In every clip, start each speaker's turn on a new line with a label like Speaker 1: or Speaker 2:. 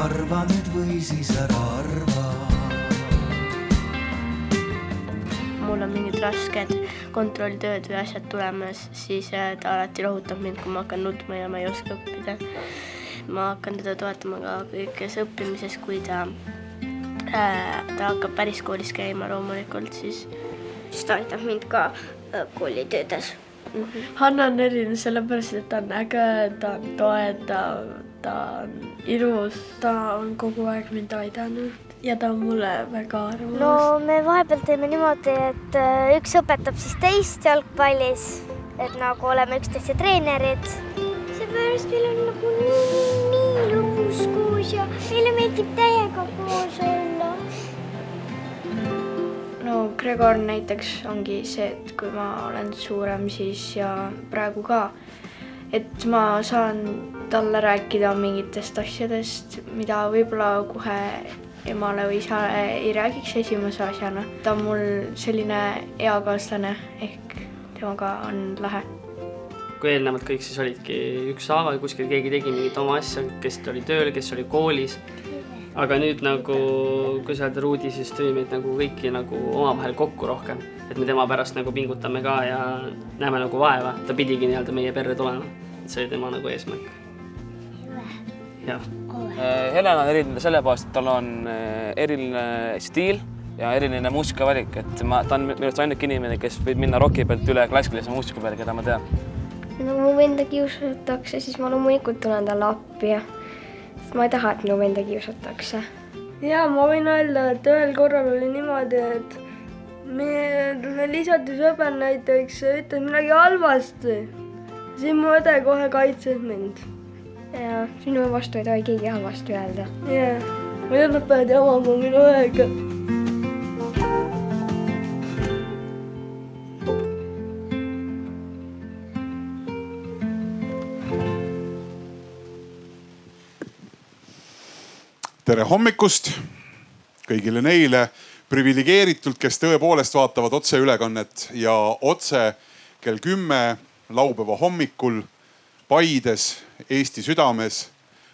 Speaker 1: arva nüüd või siis ära arva.
Speaker 2: mul on mingid rasked kontrolltööd või asjad tulemas, siis äh, ta alati lohutab mind, kui ma hakkan nutma ja ma ei oska õppida. ma hakkan teda toetama ka kõiges õppimises, kui ta äh,, ta hakkab päris koolis käima loomulikult, siis, siis ta aitab mind ka äh, koolitöödes
Speaker 3: mm. -hmm. Hanna on eriline sellepärast, et ta on äge, ta on toetav, ta on ilus, ta on kogu aeg mind aidanud ja ta on mulle väga armas.
Speaker 4: no me vahepeal teeme niimoodi, et äh, üks õpetab siis teist jalgpallis, et nagu oleme üksteise treenerid.
Speaker 5: seepärast meil on nagu nii, nii, nii lõbus koos ja meile meeldib täiega koos olla
Speaker 6: no Gregor näiteks ongi see, et kui ma olen suurem, siis ja praegu ka, et ma saan talle rääkida mingitest asjadest, mida võib-olla kohe emale või isale ei räägiks esimese asjana. ta on mul selline eakaaslane ehk temaga on lahe
Speaker 7: kui eelnevalt kõik siis olidki ükshaaval, kuskil keegi tegi mingit oma asja, kes oli tööl, kes oli koolis aga nüüd nagu, kui sa oled Ruudi, siis tõi meid nagu kõiki nagu omavahel kokku rohkem. et me tema pärast nagu pingutame ka ja näeme nagu vaeva, ta pidigi nii-öelda meie perre tulema. see oli tema nagu eesmärk.
Speaker 8: Äh, Helena on eriline selle poolest, et tal on äh, eriline stiil ja eriline muusikavalik, et ma, ta on minu arust ainuke inimene, kes võib minna roki pealt üle klassikalise muusika peale, keda ma tean.
Speaker 9: no mu venda kiusatakse, siis ma loomulikult tulen talle appi ja sest ma ei taha, et minu venda kiusatakse.
Speaker 3: ja ma võin öelda, et ühel korral oli niimoodi, et me lisati sõber näiteks ütles midagi halvasti, siis mu õde kohe kaitses mind.
Speaker 9: Ja sinu vastu ei tohi keegi halvasti öelda.
Speaker 3: jah, või nad peavad jamama minu õega
Speaker 10: tere hommikust kõigile neile priviligeeritult, kes tõepoolest vaatavad otseülekannet ja otse kell kümme laupäeva hommikul Paides, Eesti südames,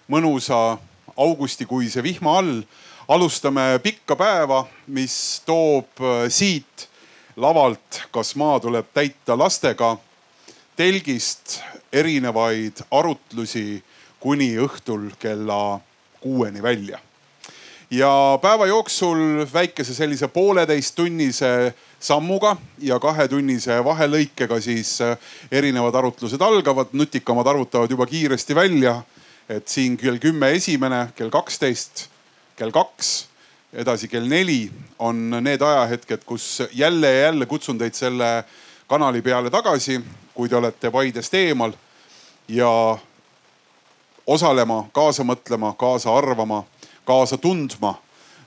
Speaker 10: mõnusa augustikuise vihma all alustame pikka päeva, mis toob äh, siit lavalt, kas maa tuleb täita lastega, telgist erinevaid arutlusi kuni õhtul kella kuueni välja ja päeva jooksul väikese sellise pooleteisttunnise sammuga ja kahetunnise vahelõikega siis äh, erinevad arutlused algavad, nutikamad arvutavad juba kiiresti välja, et siin kell kümme esimene, kell kaksteist, kell kaks, edasi kell neli on need ajahetked, kus jälle ja jälle kutsun teid selle kanali peale tagasi, kui te olete Paidest eemal ja osalema, kaasa mõtlema, kaasa arvama kaasa tundma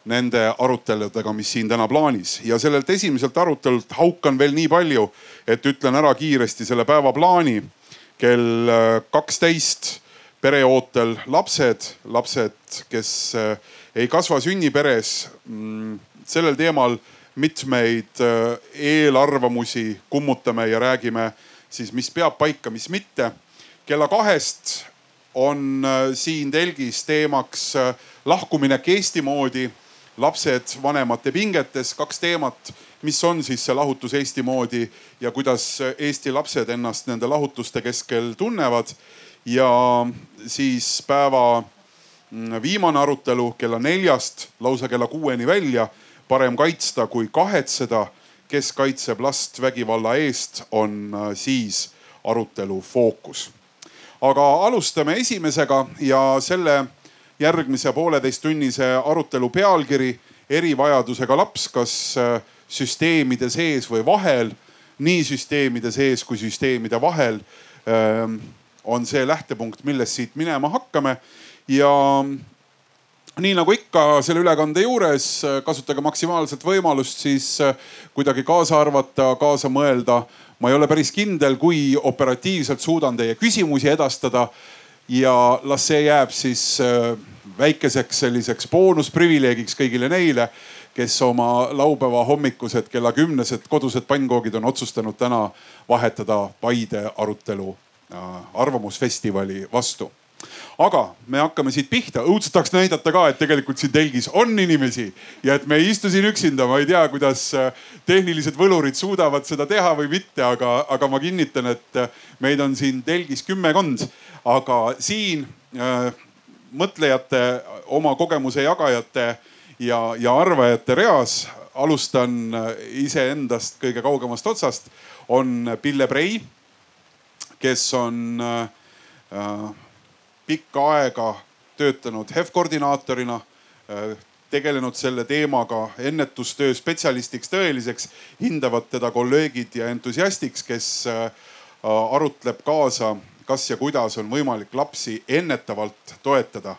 Speaker 10: nende aruteludega, mis siin täna plaanis ja sellelt esimeselt arutelult haukan veel nii palju, et ütlen ära kiiresti selle päeva plaani. kell äh, kaksteist pereootel lapsed, lapsed, kes äh, ei kasva sünniperes. Mm, sellel teemal mitmeid äh, eelarvamusi kummutame ja räägime siis, mis peab paika, mis mitte. kella kahest on siin telgis teemaks lahkuminek Eesti moodi, lapsed vanemate pingetes, kaks teemat. mis on siis see lahutus Eesti moodi ja kuidas Eesti lapsed ennast nende lahutuste keskel tunnevad. ja siis päeva mm, viimane arutelu kella neljast lausa kella kuueni välja. parem kaitsta kui kahetseda. kes kaitseb last vägivalla eest, on äh, siis arutelu fookus. Aga alustame esimesega ja selle järgmise pooleteisttunnise arutelu pealkiri erivajadusega laps, kas äh, süsteemide sees või vahel, nii süsteemide sees kui süsteemide vahel ähm, on see lähtepunkt, millest siit minema hakkame. ja nii nagu ikka selle ülekande juures, äh, kasutage maksimaalselt võimalust siis äh, kuidagi kaasa arvata, kaasa mõelda. Ma ei ole päris kindel, kui operatiivselt suudan teie küsimusi edastada ja las see jääb siis äh, väikeseks selliseks boonusprivileegiks kõigile neile, kes oma laupäeva hommikused kella kümnesed kodused pannkoogid on otsustanud täna vahetada Paide arutelu äh, arvamusfestivali vastu. Aga me hakkame siit pihta, õudselt tahaks näidata ka, et tegelikult siin telgis on inimesi ja et me ei istu siin üksinda, ma ei tea, kuidas äh, tehnilised võlurid suudavad seda teha või mitte, aga, aga ma kinnitan, et äh, meid on siin telgis kümmekond, aga siin äh, mõtlejate, oma kogemuse jagajate ja, ja arvajate reas alustan äh, iseendast kõige kaugemast otsast, on Pille Prei, kes on äh, pikka aega töötanud HEV-koordinaatorina, äh, tegelenud selle teemaga ennetustöö spetsialistiks tõeliseks, hindavad teda kolleegid ja entusiastiks, kes äh, arutleb kaasa, kas ja kuidas on võimalik lapsi ennetavalt toetada.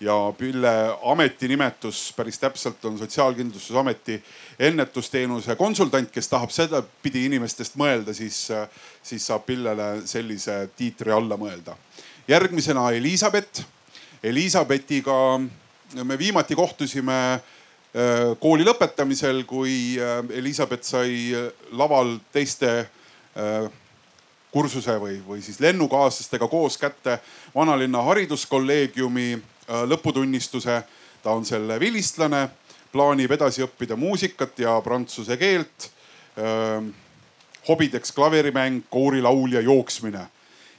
Speaker 10: Ja Pille ametinimetus päris täpselt on Sotsiaalkindlustusameti ennetusteenuse konsultant, kes tahab sedapidi inimestest mõelda, siis, äh, siis saab Pillele sellise tiitri alla mõelda järgmisena Elizabeth. Elizabethiga me viimati kohtusime äh, kooli lõpetamisel, kui äh, Elizabeth sai äh, laval teiste kursuse või, või siis lennukaaslastega koos kätte vanalinna hariduskolleegiumi lõputunnistuse. ta on selle vilistlane, plaanib edasi õppida muusikat ja prantsuse keelt. hobideks klaverimäng, koorilaul ja jooksmine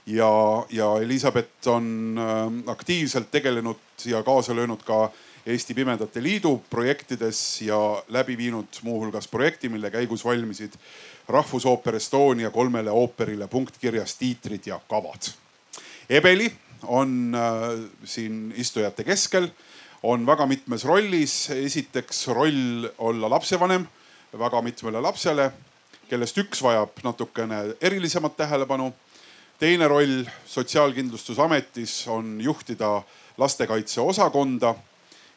Speaker 10: ja, ja Elizabeth on äh, aktiivselt tegelenud ja kaasa löönud ka Eesti Pimedate Liidu projektides ja läbi viinud muuhulgas projekti, mille käigus valmisid Rahvusooper Estonia kolmele ooperile punktkirjas tiitrid ja kavad. Ebeli on äh, siin istujate keskel, on väga mitmes rollis. esiteks roll olla lapsevanem väga mitmele lapsele, kellest üks vajab natukene erilisemat tähelepanu teine roll Sotsiaalkindlustusametis on juhtida lastekaitseosakonda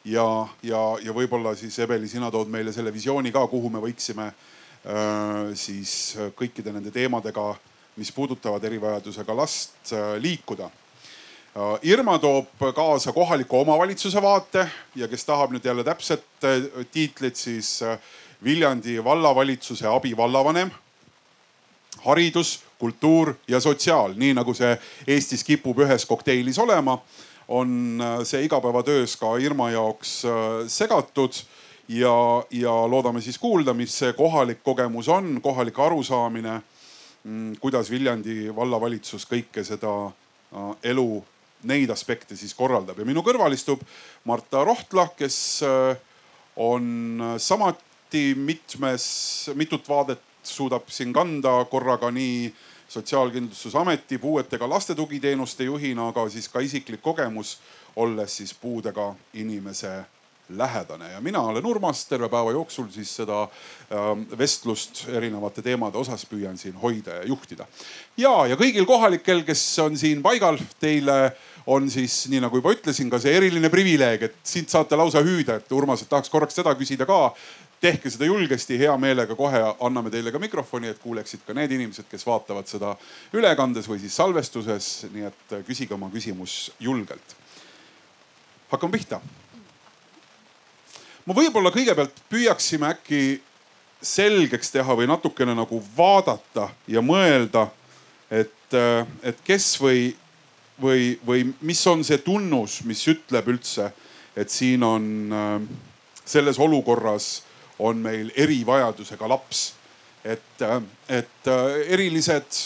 Speaker 10: ja, ja, ja võib-olla siis Ebeli, sina tood meile selle visiooni ka, kuhu me võiksime äh, siis kõikide nende teemadega, mis puudutavad erivajadusega last äh, liikuda äh,. Irma toob kaasa kohaliku omavalitsuse vaate ja kes tahab nüüd jälle täpset äh, tiitlit, siis äh, Viljandi vallavalitsuse abivallavanem haridus, kultuur ja sotsiaal, nii nagu see Eestis kipub ühes kokteilis olema, on äh, see igapäevatöös ka Irma jaoks äh, segatud ja, ja loodame siis kuulda, mis see kohalik kogemus on, kohalik arusaamine. Mm, kuidas Viljandi vallavalitsus kõike seda äh, elu, neid aspekte siis korraldab ja minu kõrval istub Marta Rohtla, kes on samuti mitmes, mitut vaadet suudab siin kanda korraga nii Sotsiaalkindlustusameti puuetega laste tugiteenuste juhina, aga siis ka isiklik kogemus, olles siis puudega inimese lähedane ja mina olen Urmas, terve päeva jooksul siis seda ähm, vestlust erinevate teemade osas püüan siin hoida ja juhtida. ja, ja kõigil kohalikel, kes on siin paigal, teile on siis nii nagu juba ütlesin, ka see eriline privileeg, et siit saate lausa hüüda, et Urmas, et tahaks korraks seda küsida ka tehke seda julgesti, hea meelega kohe anname teile ka mikrofoni, et kuuleksid ka need inimesed, kes vaatavad seda ülekandes või siis salvestuses. nii et küsige oma küsimus julgelt. hakkame pihta. ma võib-olla kõigepealt püüaksime äkki selgeks teha või natukene nagu vaadata ja mõelda, et, et kes või, või, või mis on see tunnus, mis ütleb üldse, et siin on selles olukorras on meil erivajadusega laps. et, et äh, erilised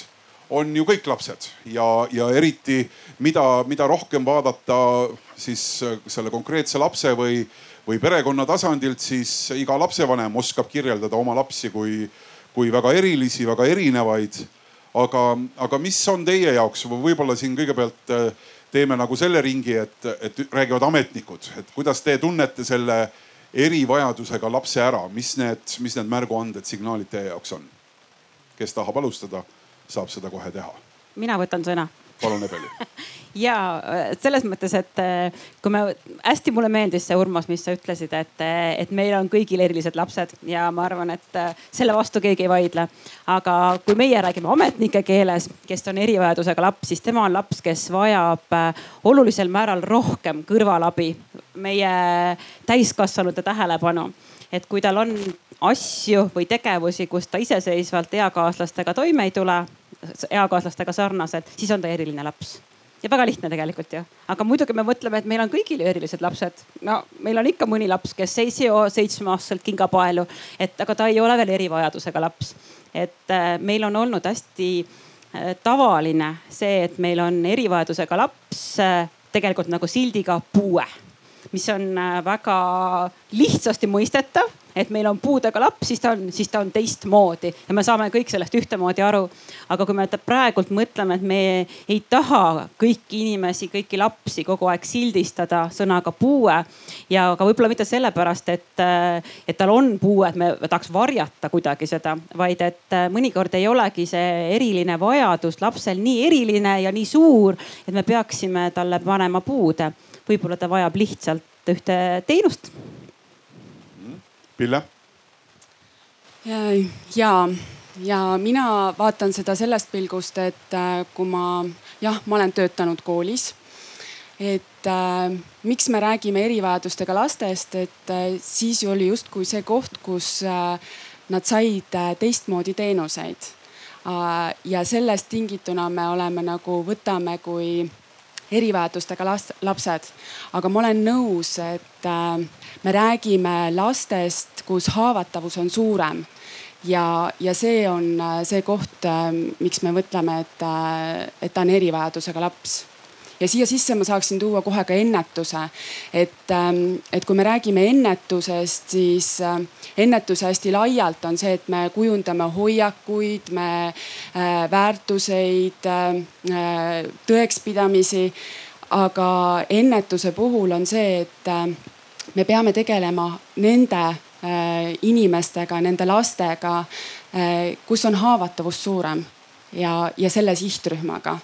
Speaker 10: on ju kõik lapsed ja, ja eriti mida, mida rohkem vaadata siis äh, selle konkreetse lapse või, või perekonna tasandilt, siis iga lapsevanem oskab kirjeldada oma lapsi kui, kui väga erilisi, väga erinevaid. aga, aga mis on teie jaoks, võib-olla siin kõigepealt äh, teeme nagu selle ringi, et, et räägivad ametnikud, et kuidas te tunnete selle erivajadusega lapse ära, mis need, mis need märguanded, signaalid teie jaoks on? kes tahab alustada, saab seda kohe teha.
Speaker 11: mina võtan sõna
Speaker 10: palun, Ebeli
Speaker 11: ja selles mõttes, et äh, kui me, hästi mulle meeldis see Urmas, mis sa ütlesid, et, äh, et meil on kõigil erilised lapsed ja ma arvan, et selle vastu keegi ei vaidle. aga kui meie räägime ametnike keeles, kes on erivajadusega laps, siis tema on laps, kes vajab olulisel määral rohkem kõrvalabi, meie täiskasvanute tähelepanu et kui tal on asju või tegevusi, kus ta iseseisvalt eakaaslastega toime ei tule, eakaaslastega sarnaselt, siis on ta eriline laps ja väga lihtne tegelikult ju. aga muidugi me mõtleme, et meil on kõigil ju erilised lapsed. no meil on ikka mõni laps, kes ei seo seitsmeaastaselt kingapaelu, et aga ta ei ole veel erivajadusega laps. et äh, meil on olnud hästi äh, tavaline see, et meil on erivajadusega laps äh, tegelikult nagu sildiga puue mis on väga lihtsasti mõistetav et meil on puudega laps, siis ta on, siis ta on teistmoodi ja me saame kõik sellest ühtemoodi aru. aga kui me praegult mõtleme, et me ei taha kõiki inimesi, kõiki lapsi kogu aeg sildistada sõnaga puue ja ka võib-olla mitte sellepärast, et, et tal on puue, et me tahaks varjata kuidagi seda, vaid et mõnikord ei olegi see eriline vajadus lapsel nii eriline ja nii suur, et me peaksime talle panema puude. Võib-olla ta vajab lihtsalt ühte teenust
Speaker 10: Pille?
Speaker 12: ja, ja mina vaatan seda sellest pilgust, et äh, kui ma jah, ma olen töötanud koolis. et äh, miks me räägime erivajadustega lastest, et äh, siis oli justkui see koht, kus äh, nad said äh, teistmoodi teenuseid äh,. ja sellest tingituna me oleme nagu võtame kui erivajadustega last, lapsed. aga ma olen nõus, et äh, me räägime lastest, kus haavatavus on suurem ja, ja see on äh, see koht, äh, miks me mõtleme, et, et ta on erivajadusega laps ja siia sisse ma saaksin tuua kohe ka ennetuse. et, ähm, et kui me räägime ennetusest, siis ennetus hästi laialt on see, et me kujundame hoiakuid, me väärtuseid, tõekspidamisi. aga ennetuse puhul on see, et me peame tegelema nende äh, inimestega, nende lastega, äh, kus on haavatavus suurem ja, ja selle sihtrühmaga.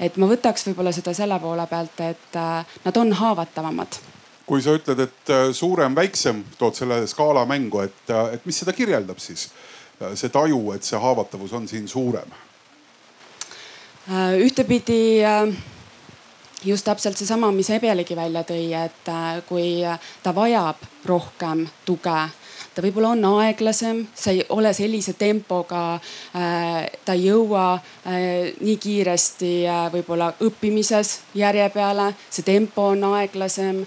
Speaker 12: Et ma võtaks võib-olla seda selle poole pealt, et äh, nad on haavatavamad
Speaker 10: kui sa ütled, et suurem, väiksem, tood selle skaala mängu, et, et mis seda kirjeldab siis? see taju, et see haavatavus on siin suurem?
Speaker 12: ühtepidi just täpselt seesama, mis Ebelegi välja tõi, et äh, kui ta vajab rohkem tuge, ta võib-olla on aeglasem, see ei ole sellise tempoga, äh, ta ei jõua äh, nii kiiresti võib-olla õppimises järje peale, see tempo on aeglasem.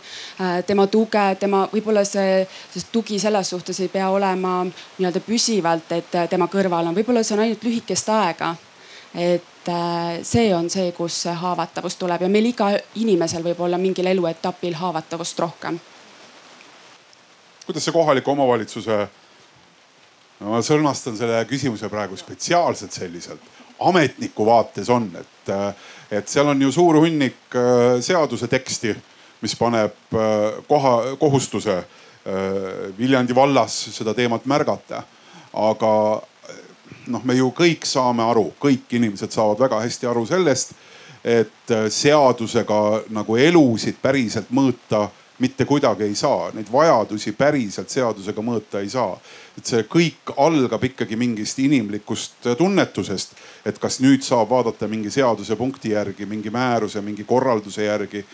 Speaker 12: tema tuge, tema võib-olla see, see tugi selles suhtes ei pea olema nii-öelda püsivalt, et tema kõrval on, võib-olla see on ainult lühikest aega et äh, see on see, kus haavatavus tuleb ja meil iga inimesel võib olla mingil eluetapil haavatavust rohkem.
Speaker 10: Kuidas see kohaliku omavalitsuse, ma sõlmastan selle küsimuse praegu spetsiaalselt selliselt, ametniku vaates on, et, äh, et seal on ju suur hunnik äh, seaduse teksti, mis paneb koha, kohustuse Viljandi vallas seda teemat märgata. aga noh, me ju kõik saame aru, kõik inimesed saavad väga hästi aru sellest, et äh, seadusega nagu elusid päriselt mõõta mitte kuidagi ei saa, neid vajadusi päriselt seadusega mõõta ei saa. et see kõik algab ikkagi mingist inimlikust tunnetusest, et kas nüüd saab vaadata mingi seadusepunkti järgi, mingi määruse, mingi korralduse järgi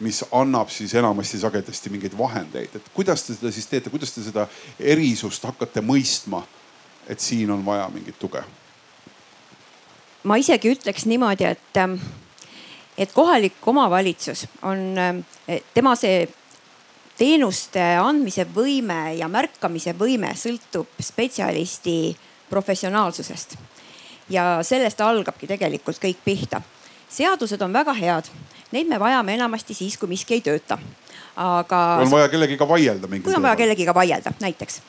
Speaker 10: mis annab siis enamasti sagedasti mingeid vahendeid, et kuidas te seda siis teete, kuidas te seda erisust hakkate mõistma et siin on vaja mingit tuge?
Speaker 13: ma isegi ütleks niimoodi, et, et kohalik omavalitsus on ähm, tema see teenuste andmise võime ja märkamise võime sõltub spetsialisti professionaalsusest. ja sellest algabki tegelikult kõik pihta. seadused on väga head, neid me vajame enamasti siis, kui miski ei tööta. aga.
Speaker 10: on vaja kellegiga vaielda.
Speaker 13: kui on vaja kellegiga vaielda näiteks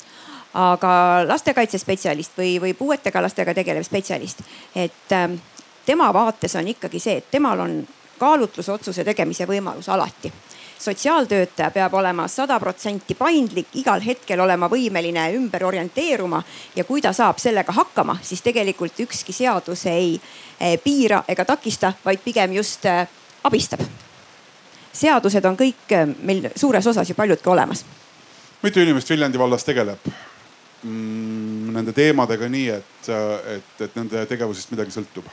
Speaker 13: aga lastekaitsespetsialist või, või puuetega lastega tegelev spetsialist, et ähm, tema vaates on ikkagi see, et temal on kaalutlusotsuse tegemise võimalus alati sotsiaaltöötaja peab olema sada protsenti paindlik, igal hetkel olema võimeline ümber orienteeruma ja kui ta saab sellega hakkama, siis tegelikult ükski seadus ei eh, piira ega takista, vaid pigem just eh, abistab. seadused on kõik eh, meil suures osas ju paljudki olemas.
Speaker 10: mitu inimest Viljandi vallas tegeleb mm, nende teemadega nii, et, et, et nende tegevusest midagi sõltub?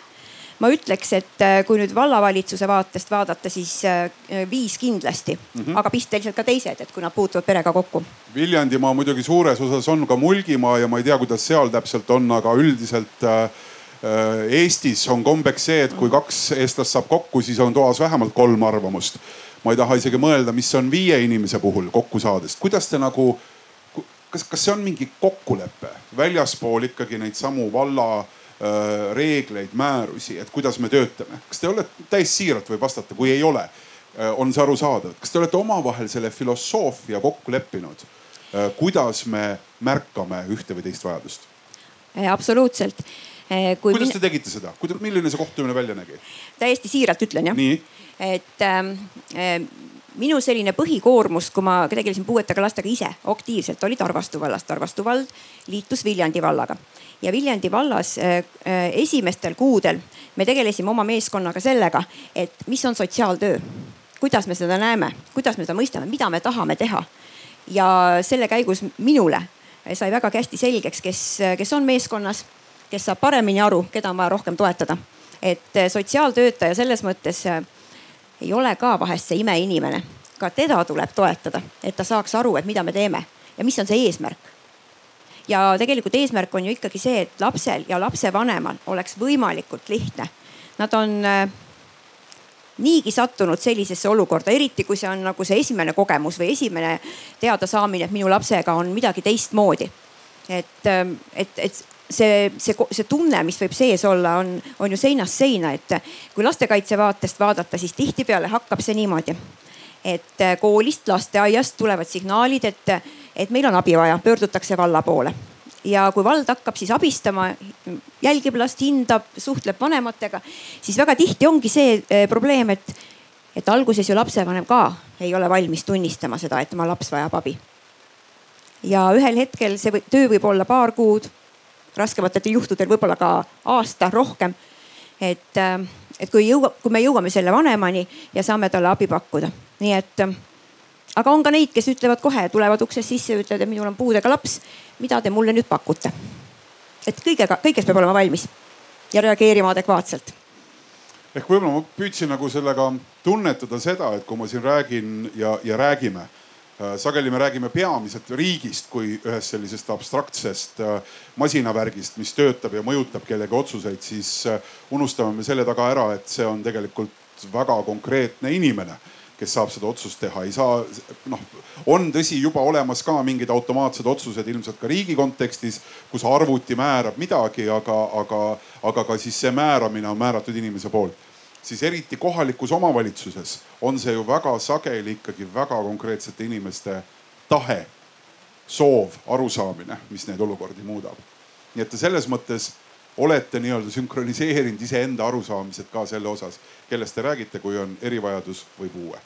Speaker 13: Ma ütleks, et äh, kui nüüd vallavalitsuse vaatest vaadata, siis äh, viis kindlasti mm, -hmm. aga pisteliselt ka teised, et kui nad puutuvad perega kokku.
Speaker 10: Viljandimaa muidugi suures osas on ka Mulgimaa ja ma ei tea, kuidas seal täpselt on, aga üldiselt äh, Eestis on kombeks see, et kui kaks eestlast saab kokku, siis on toas vähemalt kolm arvamust. ma ei taha isegi mõelda, mis on viie inimese puhul kokku saades. kuidas te nagu, kas, kas see on mingi kokkulepe väljaspool ikkagi neid samu valla reegleid, määrusi, et kuidas me töötame? kas te olete, täiesti siiralt võib vastata, kui ei ole, on see arusaadav. kas te olete omavahel selle filosoofia kokku leppinud? kuidas me märkame ühte või teist vajadust?
Speaker 13: absoluutselt
Speaker 10: Kui kuidas te tegite seda, milline see kohtumine välja nägi?
Speaker 13: täiesti siiralt ütlen jah. et ähm, äh, minu selline põhikoormus, kui ma tegelesin puuetega lastega ise aktiivselt, oli Tarvastu vallas. Tarvastu vald liitus Viljandi vallaga ja Viljandi vallas äh, äh, esimestel kuudel me tegelesime oma meeskonnaga sellega, et mis on sotsiaaltöö, kuidas me seda näeme, kuidas me seda mõistame, mida me tahame teha. ja selle käigus minule sai vägagi hästi selgeks, kes, kes on meeskonnas kes saab paremini aru, keda on vaja rohkem toetada. et eh, sotsiaaltöötaja selles mõttes ei ole ka vahest see imeinimene, ka teda tuleb toetada, et ta saaks aru, et mida me teeme ja mis on see eesmärk. Ja tegelikult eesmärk on ju ikkagi see, et lapsel ja lapsevanemal oleks võimalikult lihtne. Nad on äh, niigi sattunud sellisesse olukorda, eriti kui see on nagu see esimene kogemus või esimene teadasaamine, et minu lapsega on midagi teistmoodi. et, et, et see, see, see tunne, mis võib sees olla, on, on ju seinast seina, et kui lastekaitse vaatest vaadata, siis tihtipeale hakkab see niimoodi. et koolist, lasteaiast tulevad signaalid, et, et meil on abi vaja, pöördutakse valla poole ja kui vald hakkab siis abistama, jälgib last, hindab, suhtleb vanematega, siis väga tihti ongi see eh, probleem, et, et alguses ju lapsevanem ka ei ole valmis tunnistama seda, et tema laps vajab abi. ja ühel hetkel see või, töö võib olla paar kuud raskematel juhtudel võib-olla ka aasta rohkem. et, äh, et kui jõua, kui me jõuame selle vanemani ja saame talle abi pakkuda, nii et aga on ka neid, kes ütlevad kohe, tulevad uksest sisse, ütlevad, et minul on puudega laps. mida te mulle nüüd pakute? et kõigega, kõigest peab olema valmis ja reageerima adekvaatselt.
Speaker 10: ehk võib-olla ma püüdsin nagu sellega tunnetada seda, et kui ma siin räägin ja, ja räägime Äh, sageli me räägime peamiselt riigist kui ühest sellisest abstraktsest äh, masinavärgist, mis töötab ja mõjutab kellegi otsuseid, siis äh, unustame me selle taga ära, et see on tegelikult väga konkreetne inimene kes saab seda otsust teha, ei saa noh, on tõsi juba olemas ka mingid automaatsed otsused ilmselt ka riigi kontekstis, kus arvuti määrab midagi, aga, aga, aga ka siis see määramine on määratud inimese poolt siis eriti kohalikus omavalitsuses on see ju väga sageli ikkagi väga konkreetsete inimeste tahe, soov, arusaamine, mis neid olukordi muudab. nii et selles mõttes olete nii-öelda sünkroniseerinud iseenda arusaamised ka selle osas, kellest te räägite, kui on erivajadus või puue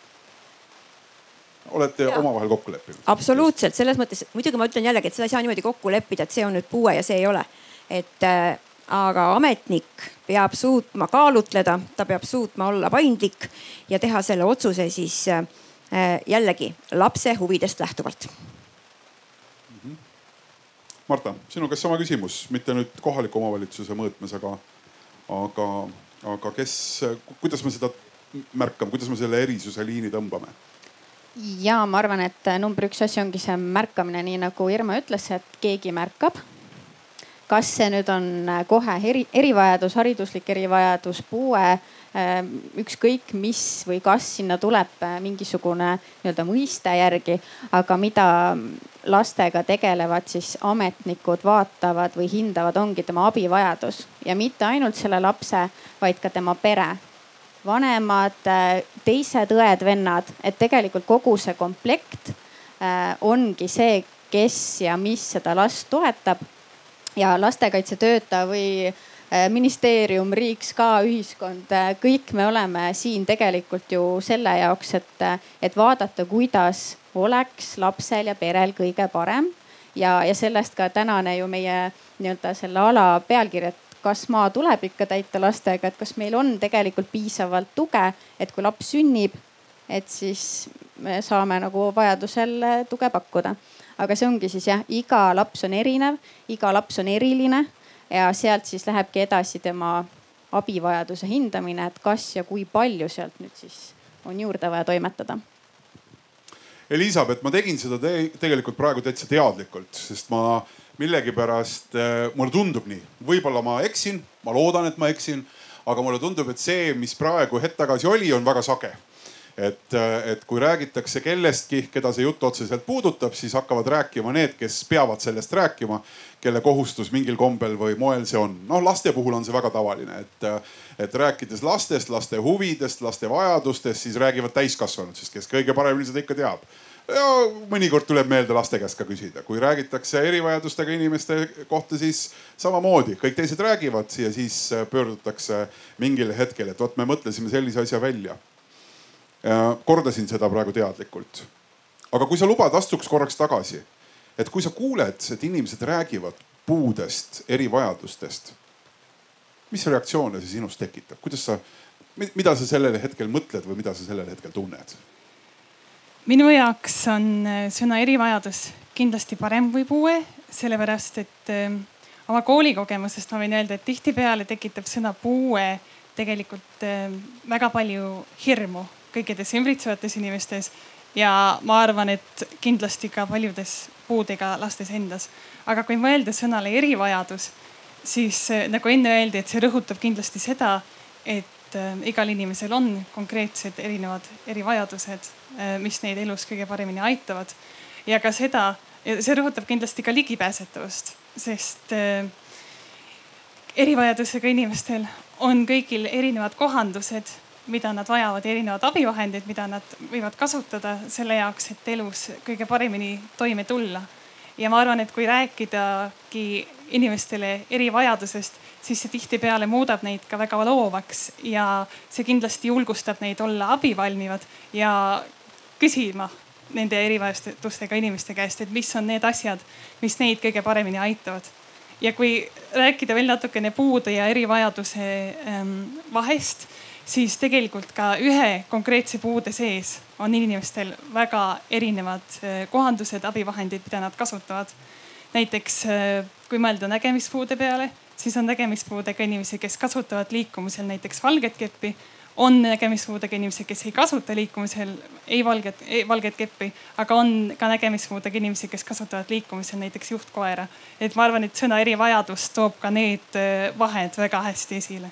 Speaker 10: olete omavahel kokku leppinud?
Speaker 13: absoluutselt, selles mõttes muidugi ma ütlen jällegi, et seda ei saa niimoodi kokku leppida, et see on nüüd puue ja see ei ole. et äh, aga ametnik peab suutma kaalutleda, ta peab suutma olla paindlik ja teha selle otsuse siis äh, jällegi lapse huvidest lähtuvalt.
Speaker 10: Marta, sinu käest sama küsimus, mitte nüüd kohaliku omavalitsuse mõõtmes, aga, aga, aga kes, kuidas me seda märkame, kuidas me selle erisuse liini tõmbame?
Speaker 14: ja ma arvan, et number üks asi ongi see märkamine, nii nagu Irma ütles, et keegi märkab kas see nüüd on kohe eri, erivajadus, hariduslik erivajadus, puue, ükskõik mis või kas sinna tuleb mingisugune nii-öelda mõiste järgi, aga mida lastega tegelevad siis ametnikud vaatavad või hindavad, ongi tema abivajadus. Ja mitte ainult selle lapse, vaid ka tema pere. Vanemad, teised õed-vennad, et tegelikult kogu see komplekt ongi see, kes ja mis seda last toetab. Ja lastekaitsetöötaja või äh, ministeerium, riik, SKA, ühiskond, äh, kõik me oleme siin tegelikult ju selle jaoks, et, äh, et vaadata, kuidas oleks lapsel ja perel kõige parem. ja, ja sellest ka tänane ju meie nii-öelda selle ala pealkiri, et kas maa tuleb ikka täita lastega, et kas meil on tegelikult piisavalt tuge, et kui laps sünnib, et siis me saame nagu vajadusel tuge pakkuda aga see ongi siis jah, iga laps on erinev, iga laps on eriline ja sealt siis lähebki edasi tema abivajaduse hindamine, et kas ja kui palju sealt nüüd siis on juurde vaja toimetada.
Speaker 10: Elizabeth, ma tegin seda te tegelikult praegu täitsa teadlikult, sest ma millegipärast äh, mulle tundub nii, võib-olla ma eksin, ma loodan, et ma eksin, aga mulle tundub, et see, mis praegu hetk tagasi oli, on väga sage et, et kui räägitakse kellestki, keda see jutt otseselt puudutab, siis hakkavad rääkima need, kes peavad sellest rääkima, kelle kohustus mingil kombel või moel see on. noh, laste puhul on see väga tavaline, et, et rääkides lastest, laste huvidest, laste vajadustest, siis räägivad täiskasvanud, sest kes kõige paremini seda ikka teab. Ja mõnikord tuleb meelde laste käest ka küsida, kui räägitakse erivajadustega inimeste kohta, siis samamoodi. Kõik teised räägivad ja siis pöördutakse mingil hetkel, et vot me mõtlesime sellise asja välja kordasin seda praegu teadlikult. aga kui sa lubad, astuks korraks tagasi. et kui sa kuuled, et inimesed räägivad puudest, erivajadustest. mis reaktsioone see sinus tekitab, kuidas sa, mida sa sellel hetkel mõtled või mida sa sellel hetkel tunned?
Speaker 15: minu jaoks on äh, sõna erivajadus kindlasti parem kui puue, sellepärast et äh, oma koolikogemusest ma võin öelda, et tihtipeale tekitab sõna puue tegelikult äh, väga palju hirmu kõikides ümbritsevates inimestes ja ma arvan, et kindlasti ka paljudes puudega lastes endas. aga kui mõelda sõnale erivajadus, siis äh, nagu enne öeldi, et see rõhutab kindlasti seda, et äh, igal inimesel on konkreetsed erinevad erivajadused, äh, mis neid elus kõige paremini aitavad. ja ka seda, see rõhutab kindlasti ka ligipääsetavust, sest erivajadusega inimestel on kõigil erinevad kohandused mida nad vajavad, erinevad abivahendid, mida nad võivad kasutada selle jaoks, et elus kõige paremini toime tulla. ja ma arvan, et kui rääkidagi inimestele erivajadusest, siis see tihtipeale muudab neid ka väga loovaks ja see kindlasti julgustab neid olla abivalmivad ja küsima nende erivajadustega inimeste käest, et mis on need asjad, mis neid kõige paremini aitavad. ja kui rääkida veel natukene puude ja erivajaduse ähm, vahest siis tegelikult ka ühe konkreetse puude sees on inimestel väga erinevad äh, kohandused, abivahendid, mida nad kasutavad. näiteks äh, kui mõelda nägemispuude peale, siis on nägemispuudega inimesi, kes kasutavad liikumisel näiteks valget keppi. on nägemispuudega inimesi, kes ei kasuta liikumisel ei valget, valget keppi, aga on ka nägemispuudega inimesi, kes kasutavad liikumisel näiteks juhtkoera. et ma arvan, et sõna erivajadus toob ka need äh, vahed väga hästi esile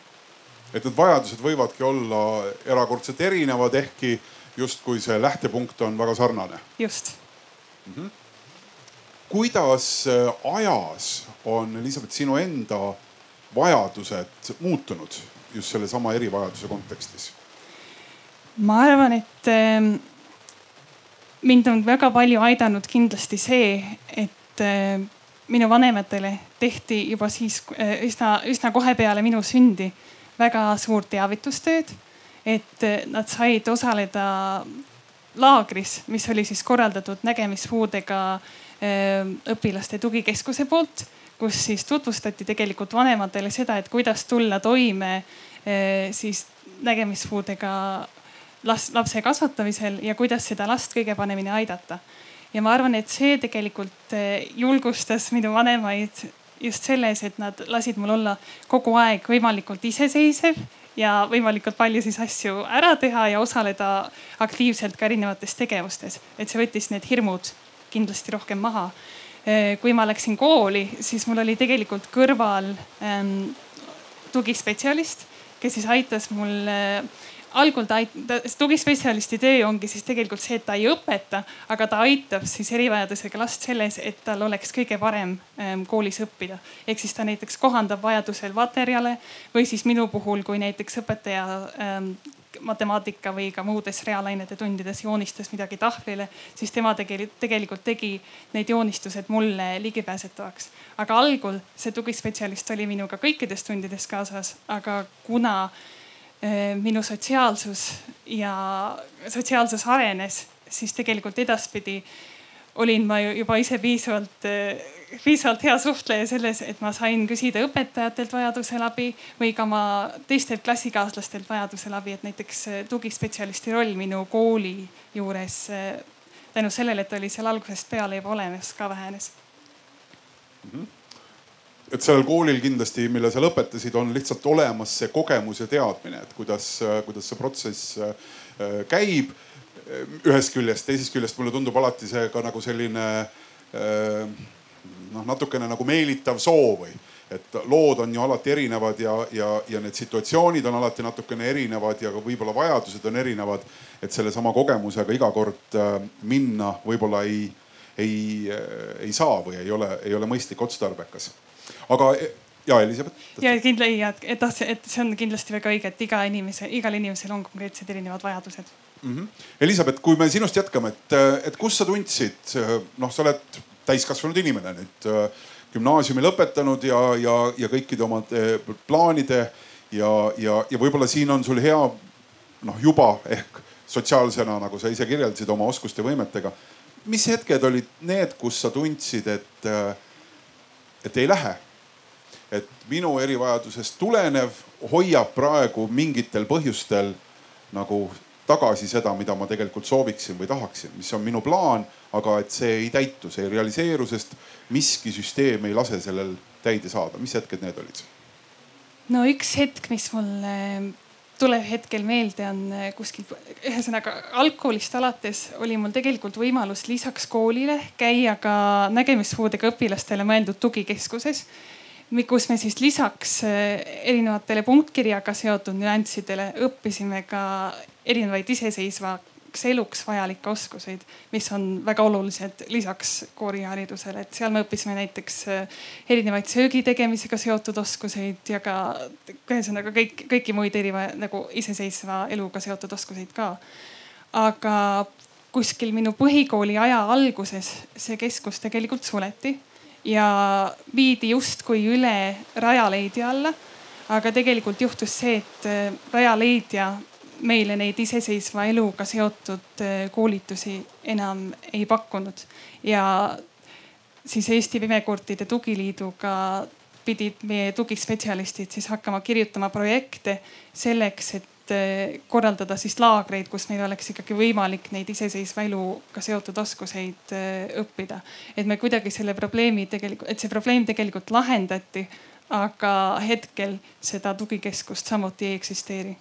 Speaker 10: et need vajadused võivadki olla erakordselt erinevad, ehkki justkui see lähtepunkt on väga sarnane.
Speaker 15: just
Speaker 10: mm. -hmm. kuidas äh, ajas on Elizabeth sinu enda vajadused muutunud just sellesama erivajaduse kontekstis?
Speaker 15: ma arvan, et ähm, mind on väga palju aidanud kindlasti see, et äh, minu vanematele tehti juba siis äh, üsna, üsna kohe peale minu sündi väga suurt teavitustööd, et nad said osaleda laagris, mis oli siis korraldatud nägemispuudega äh, õpilaste tugikeskuse poolt, kus siis tutvustati tegelikult vanematele seda, et kuidas tulla toime äh, siis nägemispuudega las-, lapse kasvatamisel ja kuidas seda last kõige paremini aidata. ja ma arvan, et see tegelikult julgustas minu vanemaid just selles, et nad lasid mul olla kogu aeg võimalikult iseseisev ja võimalikult palju siis asju ära teha ja osaleda aktiivselt ka erinevates tegevustes. et see võttis need hirmud kindlasti rohkem maha. kui ma läksin kooli, siis mul oli tegelikult kõrval ähm, tugispetsialist, kes siis aitas mul äh, algul ta, ta, tugispetsialisti töö ongi siis tegelikult see, et ta ei õpeta, aga ta aitab siis erivajadusega last selles, et tal oleks kõige parem ähm, koolis õppida. ehk siis ta näiteks kohandab vajadusel materjale või siis minu puhul, kui näiteks õpetaja ähm, matemaatika või ka muudes reaalainete tundides joonistas midagi tahvlile, siis tema tegelikult, tegelikult tegi need joonistused mulle ligipääsetavaks. aga algul see tugispetsialist oli minuga kõikides tundides kaasas, aga kuna minu sotsiaalsus ja sotsiaalsus arenes, siis tegelikult edaspidi olin ma juba ise piisavalt, äh, piisavalt hea suhtleja selles, et ma sain küsida õpetajatelt vajadusel abi või ka oma teistelt klassikaaslastelt vajadusel abi, et näiteks äh, tugispetsialisti roll minu kooli juures tänu sellele, et oli seal algusest peale juba olemas, ka vähenes
Speaker 10: mm. -hmm et sellel koolil kindlasti, mille sa lõpetasid, on lihtsalt olemas see kogemus ja teadmine, et kuidas, kuidas see protsess äh, käib. ühest küljest, teisest küljest mulle tundub alati see ka nagu selline äh, noh, natukene nagu meelitav soov või et lood on ju alati erinevad ja, ja, ja need situatsioonid on alati natukene erinevad ja ka võib-olla vajadused on erinevad. et sellesama kogemusega iga kord äh, minna võib-olla ei, ei, ei saa või ei ole, ei ole mõistlik, otstarbekas. Aga ja Elisabeth.
Speaker 15: ja kindla- ja et et see on kindlasti väga õige, et iga inimese, igal inimesel on konkreetsed erinevad vajadused
Speaker 10: mm. -hmm. Elisabeth, kui me sinust jätkame, et, et kus sa tundsid, noh, sa oled täiskasvanud inimene nüüd gümnaasiumi lõpetanud ja, ja, ja kõikide oma plaanide ja, ja, ja võib-olla siin on sul hea noh, juba ehk sotsiaalsena, nagu sa ise kirjeldasid oma oskuste võimetega. mis hetked olid need, kus sa tundsid, et, et ei lähe? et minu erivajadusest tulenev hoiab praegu mingitel põhjustel nagu tagasi seda, mida ma tegelikult sooviksin või tahaksin, mis on minu plaan, aga et see ei täitu, see ei realiseeru, sest miski süsteem ei lase sellel täide saada. mis hetked need olid?
Speaker 15: no üks hetk, mis mulle tuleb hetkel meelde, on eh, kuskil, ühesõnaga algkoolist alates oli mul tegelikult võimalus lisaks koolile käia ka nägemispuudega õpilastele mõeldud tugikeskuses kus me siis lisaks eh, erinevatele punktkirjaga seotud nüanssidele õppisime ka erinevaid iseseisvaks eluks vajalikke oskuseid, mis on väga olulised lisaks kooriharidusele, et seal me õppisime näiteks eh, erinevaid söögi tegemisega seotud oskuseid ja ka ühesõnaga kõik, kõiki muid eriva nagu iseseisva eluga seotud oskuseid ka. aga kuskil minu põhikooli aja alguses see keskus tegelikult suleti ja viidi justkui üle Rajaleidja alla. aga tegelikult juhtus see, et äh, Rajaleidja meile neid iseseisva eluga seotud äh, koolitusi enam ei pakkunud ja siis Eesti Pimekurtide Tugiliiduga pidid meie tugispetsialistid siis hakkama kirjutama projekte selleks, et Eh, korraldada siis laagreid, kus meil oleks ikkagi võimalik neid iseseisva eluga seotud oskuseid eh, õppida. et me kuidagi selle probleemi tegelikult, et see probleem tegelikult lahendati, aga hetkel seda tugikeskust samuti ei eksisteeri.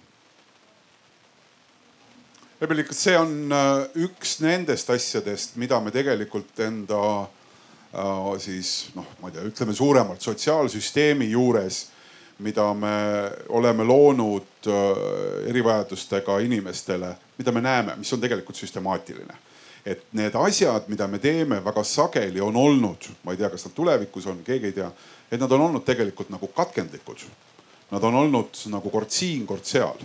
Speaker 10: Ebeli, kas see on äh, üks nendest asjadest, mida me tegelikult enda äh, siis noh, ma ei tea, ütleme suuremalt sotsiaalsüsteemi juures mida me oleme loonud äh, erivajadustega inimestele, mida me näeme, mis on tegelikult süstemaatiline. et need asjad, mida me teeme väga sageli on olnud, ma ei tea, kas nad tulevikus on, keegi ei tea, et nad on olnud tegelikult nagu katkendlikud. Nad on olnud nagu kord siin, kord seal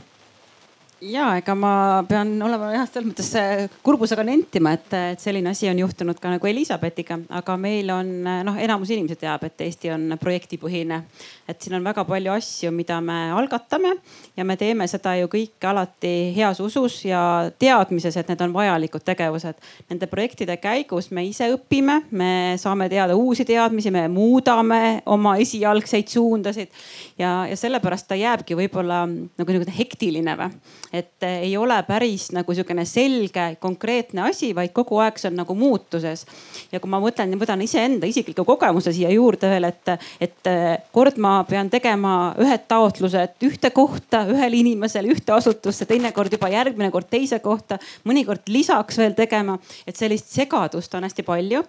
Speaker 11: ja ega ma pean olema jah, selles mõttes äh, kurbusega nentima, et, et selline asi on juhtunud ka nagu Elizabethiga, aga meil on noh, enamus inimesi teab, et Eesti on projektipõhine. et siin on väga palju asju, mida me algatame ja me teeme seda ju kõike alati heas usus ja teadmises, et need on vajalikud tegevused. Nende projektide käigus me ise õpime, me saame teada uusi teadmisi, me muudame oma esialgseid suundasid ja, ja sellepärast ta jääbki võib-olla nagu niisugune hektiline või et eh, ei ole päris nagu sihukene selge, konkreetne asi, vaid kogu aeg see on nagu muutuses. ja kui ma mõtlen, võtan iseenda isikliku kogemuse siia juurde veel, et, et eh, kord ma pean tegema ühed taotlused ühte kohta, ühele inimesele, ühte asutusse, teinekord juba järgmine kord teise kohta, mõnikord lisaks veel tegema. et sellist segadust on hästi palju.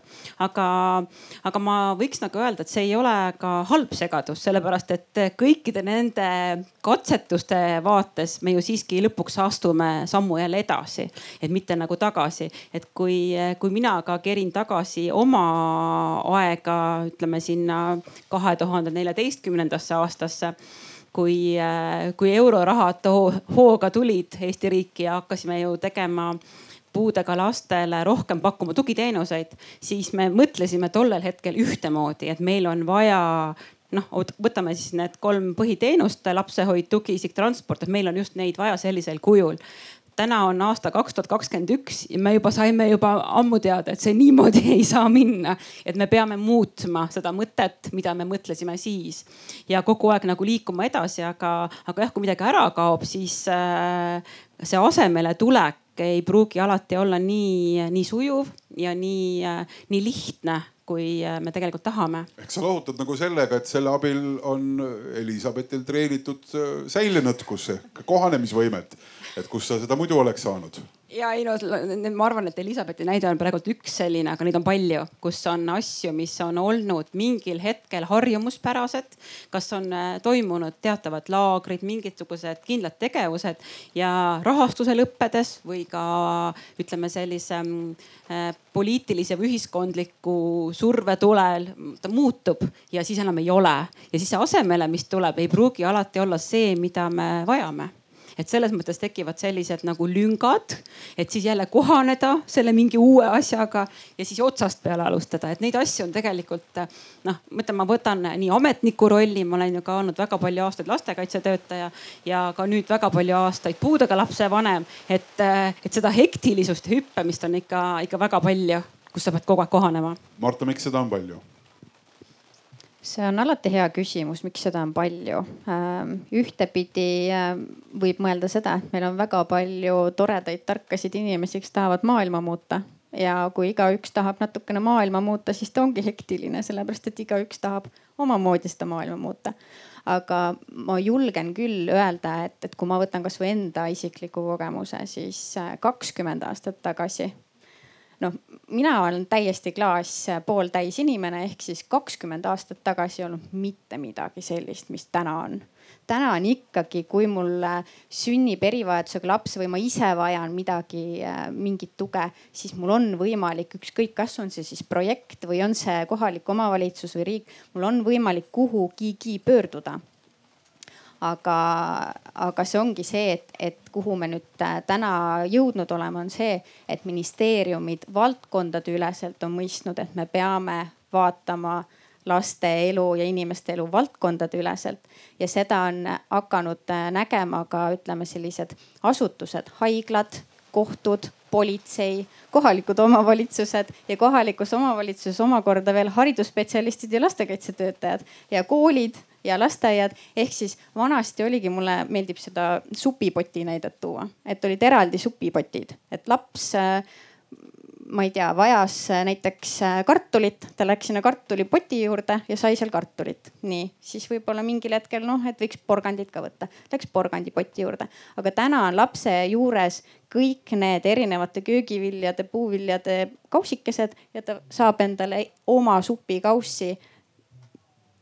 Speaker 11: aga, aga ma võiks nagu öelda, et see ei ole ka halb segadus, sellepärast et kõikide nende katsetuste vaates me ju siiski lõpuks lõpuks astume sammu jälle edasi, et mitte nagu tagasi. et kui, kui mina ka kerin tagasi oma aega, ütleme sinna kahe tuhande neljateistkümnendasse aastasse kui, kui eurorahad hooga tulid Eesti riiki ja hakkasime ju tegema puudega lastele rohkem pakkuma tugiteenuseid, siis me mõtlesime tollel hetkel ühtemoodi, et meil on vaja noh, võtame siis need kolm põhiteenust, lapsehoid, tugiisik, transport, et meil on just neid vaja sellisel kujul täna on aasta kaks tuhat kakskümmend üks ja me juba saime juba ammu teada, et see niimoodi ei saa minna. et me peame muutma seda mõtet, mida me mõtlesime siis ja kogu aeg nagu liikuma edasi, aga, aga jah, kui midagi ära kaob, siis äh, see asemele tulek ei pruugi alati olla nii, nii sujuv ja nii äh,, nii lihtne kui äh, me tegelikult tahame.
Speaker 10: ehk sa lohutad nagu sellega, et selle abil on Elizabetil treenitud äh, säilenõtkus ehk kohanemisvõimet, et kus sa seda muidu oleks saanud?
Speaker 11: Ja ei no ma arvan, et Elizabethi näide on praegult üks selline, aga neid on palju, kus on asju, mis on olnud mingil hetkel harjumuspärased. kas on äh, toimunud teatavad laagrid, mingisugused kindlad tegevused ja rahastuse lõppedes või ka ütleme sellise äh, poliitilise või ühiskondliku surve tulel ta muutub ja siis enam ei ole. ja siis see asemele, mis tuleb, ei pruugi alati olla see, mida me vajame et selles mõttes tekivad sellised nagu lüngad, et siis jälle kohaneda selle mingi uue asjaga ja siis otsast peale alustada, et neid asju on tegelikult noh, ma ütlen, ma võtan nii ametniku rolli, ma olen ju ka olnud väga palju aastaid lastekaitsetöötaja ja ka nüüd väga palju aastaid puudega lapse vanem, et, et seda hektilisust ja hüppamist on ikka, ikka väga palju, kus sa pead kogu aeg kohanema.
Speaker 10: Marta, miks seda on palju?
Speaker 14: See on alati hea küsimus, miks seda on palju. Ähm, ühtepidi ähm, võib mõelda seda, et meil on väga palju toredaid, tarkasid inimesi, kes tahavad maailma muuta ja kui igaüks tahab natukene maailma muuta, siis ta ongi hektiline, sellepärast et igaüks tahab omamoodi seda maailma muuta. aga ma julgen küll öelda, et, et kui ma võtan kasvõi enda isikliku kogemuse, siis äh, kakskümmend aastat tagasi noh, mina olen täiesti klaas pooltäis inimene, ehk siis kakskümmend aastat tagasi ei olnud mitte midagi sellist, mis täna on. täna on ikkagi, kui mul sünnib erivajadusega laps või ma ise vajan midagi, mingit tuge, siis mul on võimalik ükskõik, kas on see siis projekt või on see kohalik omavalitsus või riik, mul on võimalik kuhugigi pöörduda aga, aga see ongi see, et, et kuhu me nüüd äh, täna jõudnud oleme, on see, et ministeeriumid valdkondade üleselt on mõistnud, et me peame vaatama laste elu ja inimeste elu valdkondade üleselt ja seda on hakanud äh, nägema ka ütleme, sellised asutused, haiglad, kohtud, politsei, kohalikud omavalitsused ja kohalikus omavalitsuses omakorda veel haridusspetsialistid ja lastekaitsetöötajad ja koolid ja lasteaiad. ehk siis vanasti oligi, mulle meeldib seda supipoti näidet tuua, et olid eraldi supipotid, et laps ma ei tea, vajas näiteks kartulit, ta läks sinna kartulipoti juurde ja sai seal kartulit. nii, siis võib-olla mingil hetkel noh, et võiks porgandit ka võtta, läks porgandipoti juurde. aga täna on lapse juures kõik need erinevate köögiviljade, puuviljade kausikesed ja ta saab endale oma supikaussi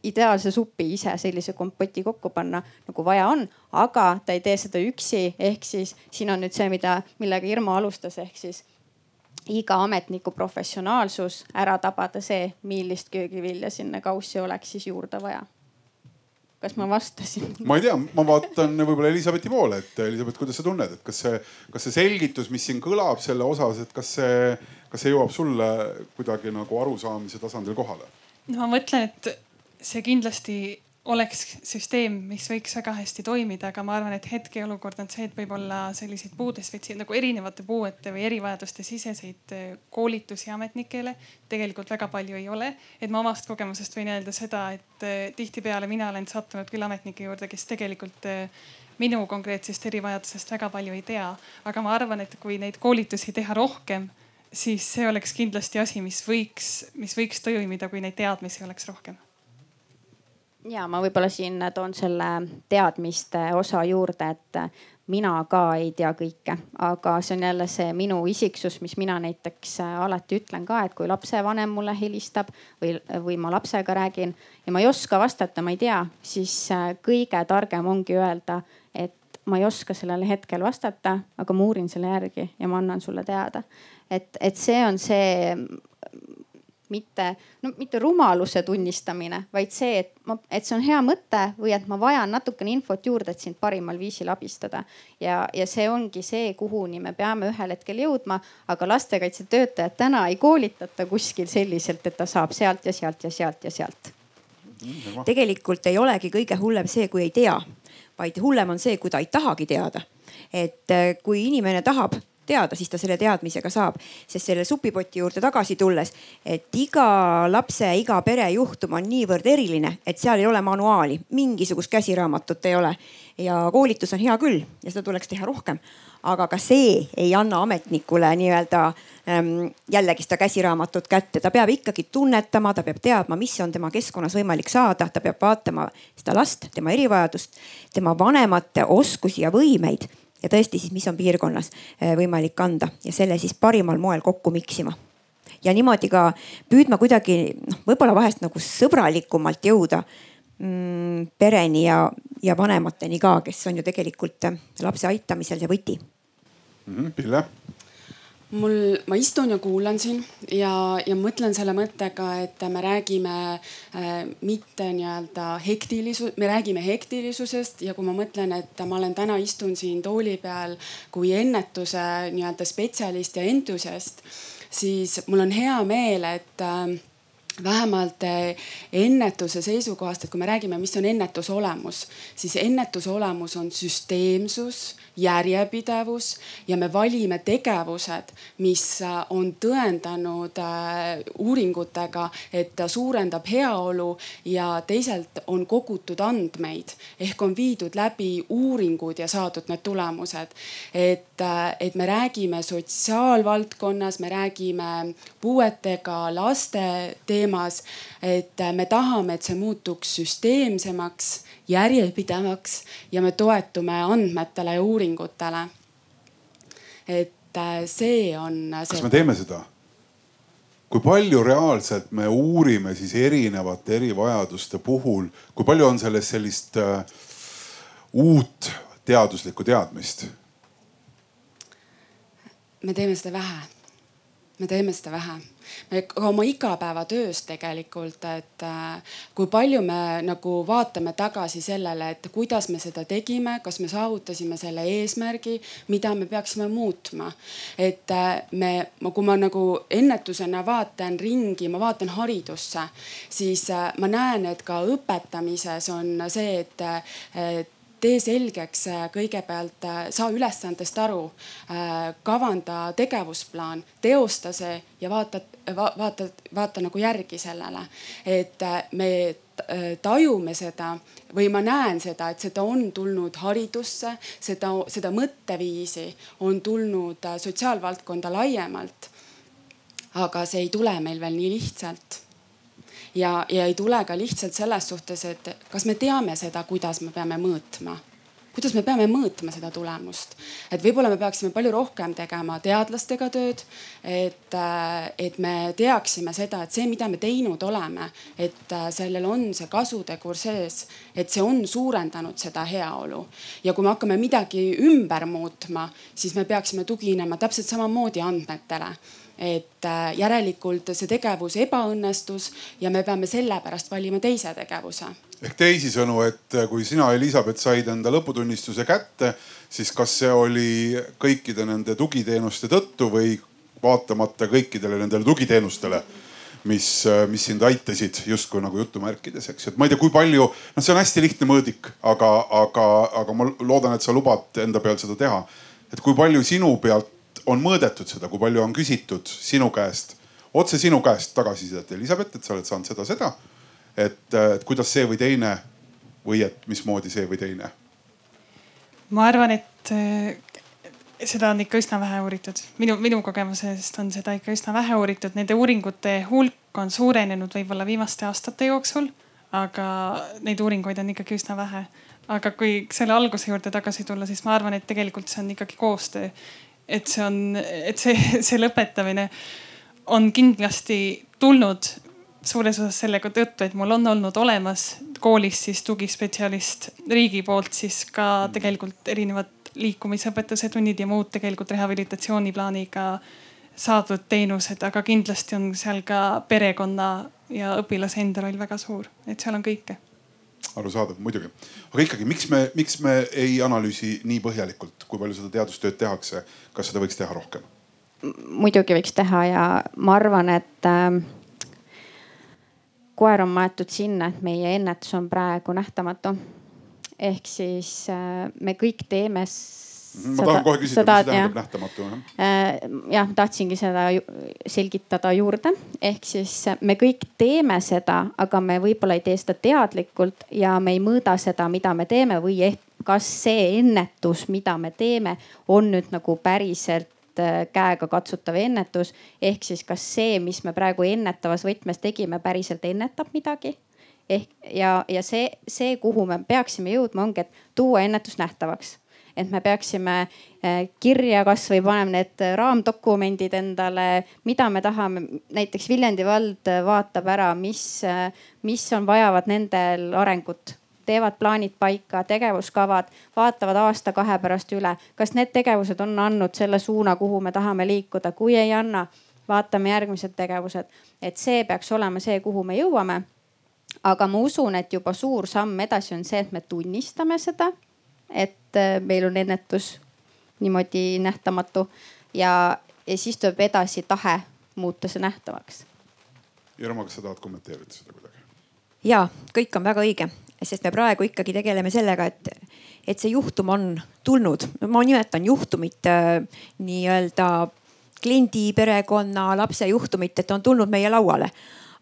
Speaker 14: ideaalse supi ise sellise kompoti kokku panna nagu vaja on, aga ta ei tee seda üksi. ehk siis siin on nüüd see, mida, millega Irmo alustas, ehk siis iga ametniku professionaalsus ära tabada see, millist köögivilja sinna kaussi oleks siis juurde vaja. kas ma vastasin?
Speaker 10: ma ei tea, ma vaatan võib-olla Elizabethi poole, et Elizabeth, kuidas sa tunned, et kas see, kas see selgitus, mis siin kõlab selle osas, et kas see, kas see jõuab sulle kuidagi nagu arusaamise tasandil kohale?
Speaker 15: no ma mõtlen, et see kindlasti oleks süsteem, mis võiks väga hästi toimida, aga ma arvan, et hetkeolukord on see, et võib-olla selliseid puudespetsi nagu erinevate puuete või erivajaduste siseseid äh, koolitusi ametnikele tegelikult väga palju ei ole. et ma omast kogemusest võin öelda seda, et äh, tihtipeale mina olen sattunud küll ametnike juurde, kes tegelikult äh, minu konkreetsest erivajadusest väga palju ei tea, aga ma arvan, et kui neid koolitusi teha rohkem siis see oleks kindlasti asi, mis võiks, mis võiks toimida, kui neid teadmisi oleks rohkem
Speaker 14: ja ma võib-olla siin toon selle teadmiste osa juurde, et mina ka ei tea kõike, aga see on jälle see minu isiksus, mis mina näiteks alati ütlen ka, et kui lapsevanem mulle helistab või, või ma lapsega räägin ja ma ei oska vastata, ma ei tea, siis kõige targem ongi öelda, et ma ei oska sellel hetkel vastata, aga ma uurin selle järgi ja ma annan sulle teada. et, et see on see mitte, no mitte rumaluse tunnistamine, vaid see, et ma, et see on hea mõte või et ma vajan natukene infot juurde, et sind parimal viisil abistada. ja, ja see ongi see, kuhuni me peame ühel hetkel jõudma, aga lastekaitsetöötajat täna ei koolitata kuskil selliselt, et ta saab sealt ja sealt ja sealt ja sealt.
Speaker 13: tegelikult ei olegi kõige hullem see, kui ei tea, vaid hullem on see, kui ta ei tahagi teada. et eh, kui inimene tahab teada, siis ta selle teadmisega saab. sest selle supipoti juurde tagasi tulles, et iga lapse, iga pere juhtum on niivõrd eriline, et seal ei ole manuaali, mingisugust käsiraamatut ei ole. ja koolitus on hea küll ja seda tuleks teha rohkem. aga ka see ei anna ametnikule nii-öelda ähm, jällegi seda käsiraamatut kätte, ta peab ikkagi tunnetama, ta peab teadma, mis on tema keskkonnas võimalik saada, ta peab vaatama seda last, tema erivajadust, tema vanemate oskusi ja võimeid ja tõesti siis, mis on piirkonnas äh, võimalik anda ja selle siis parimal moel kokku miksima ja niimoodi ka püüdma kuidagi noh, võib-olla vahest nagu sõbralikumalt jõuda mm, pereni ja, ja vanemateni ka, kes on ju tegelikult äh, lapse aitamisel see võti
Speaker 10: mm. -hmm. Pille
Speaker 12: mul, ma istun ja kuulan siin ja, ja mõtlen selle mõttega, et me räägime äh, mitte nii-öelda hektilisu-, me räägime hektilisusest ja kui ma mõtlen, et ma olen täna istun siin tooli peal kui ennetuse nii-öelda spetsialist ja entusiast, siis mul on hea meel, et äh, vähemalt äh, ennetuse seisukohast, et kui me räägime, mis on ennetuse olemus, siis ennetuse olemus on süsteemsus järjepidevus ja me valime tegevused, mis äh, on tõendanud äh, uuringutega, et ta suurendab heaolu ja teisalt on kogutud andmeid ehk on viidud läbi uuringud ja saadud need tulemused. et, et me räägime sotsiaalvaldkonnas, me räägime puuetega laste teemas, et me tahame, et see muutuks süsteemsemaks järjepidevaks ja me toetume andmetele ja uuringutele. et äh, see on see....
Speaker 10: kas me teeme seda? kui palju reaalselt me uurime siis erinevate erivajaduste puhul, kui palju on selles sellist uh, uut teaduslikku teadmist?
Speaker 12: me teeme seda vähe. me teeme seda vähe ka oma igapäevatöös tegelikult, et äh, kui palju me nagu vaatame tagasi sellele, et kuidas me seda tegime, kas me saavutasime selle eesmärgi, mida me peaksime muutma. et äh, me, kui ma nagu ennetusena vaatan ringi, ma vaatan haridusse, siis äh, ma näen, et ka õpetamises on see, et tee selgeks äh, kõigepealt, äh, saa ülesandest aru, äh, kavanda tegevusplaan, teosta see ja vaata, vaata, vaata nagu järgi sellele. et me tajume seda või ma näen seda, et seda on tulnud haridusse, seda, seda mõtteviisi on tulnud sotsiaalvaldkonda laiemalt. aga see ei tule meil veel nii lihtsalt ja, ja ei tule ka lihtsalt selles suhtes, et kas me teame seda, kuidas me peame mõõtma. Kuidas me peame mõõtma seda tulemust, et võib-olla me peaksime palju rohkem tegema teadlastega tööd, et, äh, et me teaksime seda, et see, mida me teinud oleme, et äh, sellel on see kasutegur sees, et see on suurendanud seda heaolu. ja kui me hakkame midagi ümber muutma, siis me peaksime tuginema täpselt samamoodi andmetele et äh, järelikult see tegevus ebaõnnestus ja me peame sellepärast valima teise tegevuse.
Speaker 10: ehk teisisõnu, et äh, kui sina, Elizabeth, said enda lõputunnistuse kätte, siis kas see oli kõikide nende tugiteenuste tõttu või vaatamata kõikidele nendele tugiteenustele? mis, äh, mis sind aitasid justkui nagu jutumärkides, eks et ma ei tea, kui palju, noh, see on hästi lihtne mõõdik, aga, aga, aga ma loodan, et sa lubad enda peal seda teha. et kui palju sinu pealt on mõõdetud seda, kui palju on küsitud sinu käest, otse sinu käest tagasisidet, Elizabeth, et sa oled saanud seda, seda. et, kuidas see või teine või et mismoodi see või teine?
Speaker 15: ma arvan, et eh, seda on ikka üsna vähe uuritud. minu, minu kogemusest on seda ikka üsna vähe uuritud. Nende uuringute hulk on suurenenud võib-olla viimaste aastate jooksul, aga neid uuringuid on ikkagi üsna vähe. aga kui selle alguse juurde tagasi tulla, siis ma arvan, et tegelikult see on ikkagi koostöö et see on, et see, see lõpetamine on kindlasti tulnud suures osas selle tõttu, et mul on olnud olemas koolis siis tugispetsialist riigi poolt siis ka tegelikult erinevad liikumisõpetuse tunnid ja muud tegelikult rehabilitatsiooniplaaniga saadud teenused, aga kindlasti on seal ka perekonna ja õpilase enda roll väga suur, et seal on kõike
Speaker 10: arusaadav, muidugi. aga ikkagi, miks me, miks me ei analüüsi nii põhjalikult, kui palju seda teadustööd tehakse, kas seda võiks teha rohkem?
Speaker 14: muidugi võiks teha ja ma arvan, et äh, koer on maetud sinna, et meie ennetus on praegu nähtamatu. ehk siis äh, me kõik teeme
Speaker 10: ma tahan kohe küsida, mis see tähendab nähtamatu jah?
Speaker 14: Äh, jah, tahtsingi seda selgitada juurde, ehk siis me kõik teeme seda, aga me võib-olla ei tee seda teadlikult ja me ei mõõda seda, mida me teeme või ehk kas see ennetus, mida me teeme, on nüüd nagu päriselt äh, käega katsutav ennetus. ehk siis kas see, mis me praegu ennetavas võtmes tegime, päriselt ennetab midagi? Ehk ja, ja see, see, kuhu me peaksime jõudma, ongi, et tuua ennetus nähtavaks et me peaksime eh, kirja kasvõi panema need raamdokumendid endale, mida me tahame. näiteks Viljandi vald vaatab ära, mis, mis on, vajavad nendel arengut teevad plaanid paika, tegevuskavad, vaatavad aasta-kahe pärast üle, kas need tegevused on andnud selle suuna, kuhu me tahame liikuda, kui ei anna, vaatame järgmised tegevused. et see peaks olema see, kuhu me jõuame. aga ma usun, et juba suur samm edasi on see, et me tunnistame seda, et äh, meil on ennetus niimoodi nähtamatu ja, ja siis tuleb edasi tahe muuta see nähtavaks.
Speaker 10: Irma, kas sa tahad kommenteerida seda kuidagi?
Speaker 13: ja kõik on väga õige sest me praegu ikkagi tegeleme sellega, et, et see juhtum on tulnud, ma nimetan juhtumit äh, nii-öelda kliendi, perekonna, lapse juhtumit, et on tulnud meie lauale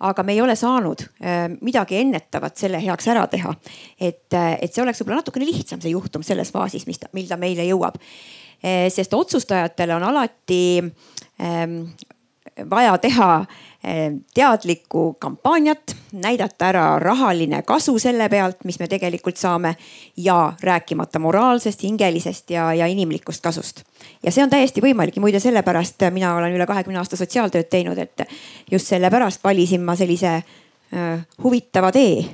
Speaker 13: aga me ei ole saanud äh, midagi ennetavat selle heaks ära teha. et, äh, et see oleks võib-olla natukene lihtsam, see juhtum selles faasis, mis mil ta meile jõuab. sest otsustajatele on alati ähm, vaja teha eh, teadlikku kampaaniat, näidata ära rahaline kasu selle pealt, mis me tegelikult saame ja rääkimata moraalsest, hingelisest ja, ja inimlikust kasust. ja see on täiesti võimalik ja muide sellepärast mina olen üle kahekümne aasta sotsiaaltööd teinud, et just sellepärast valisin ma sellise äh, huvitava tee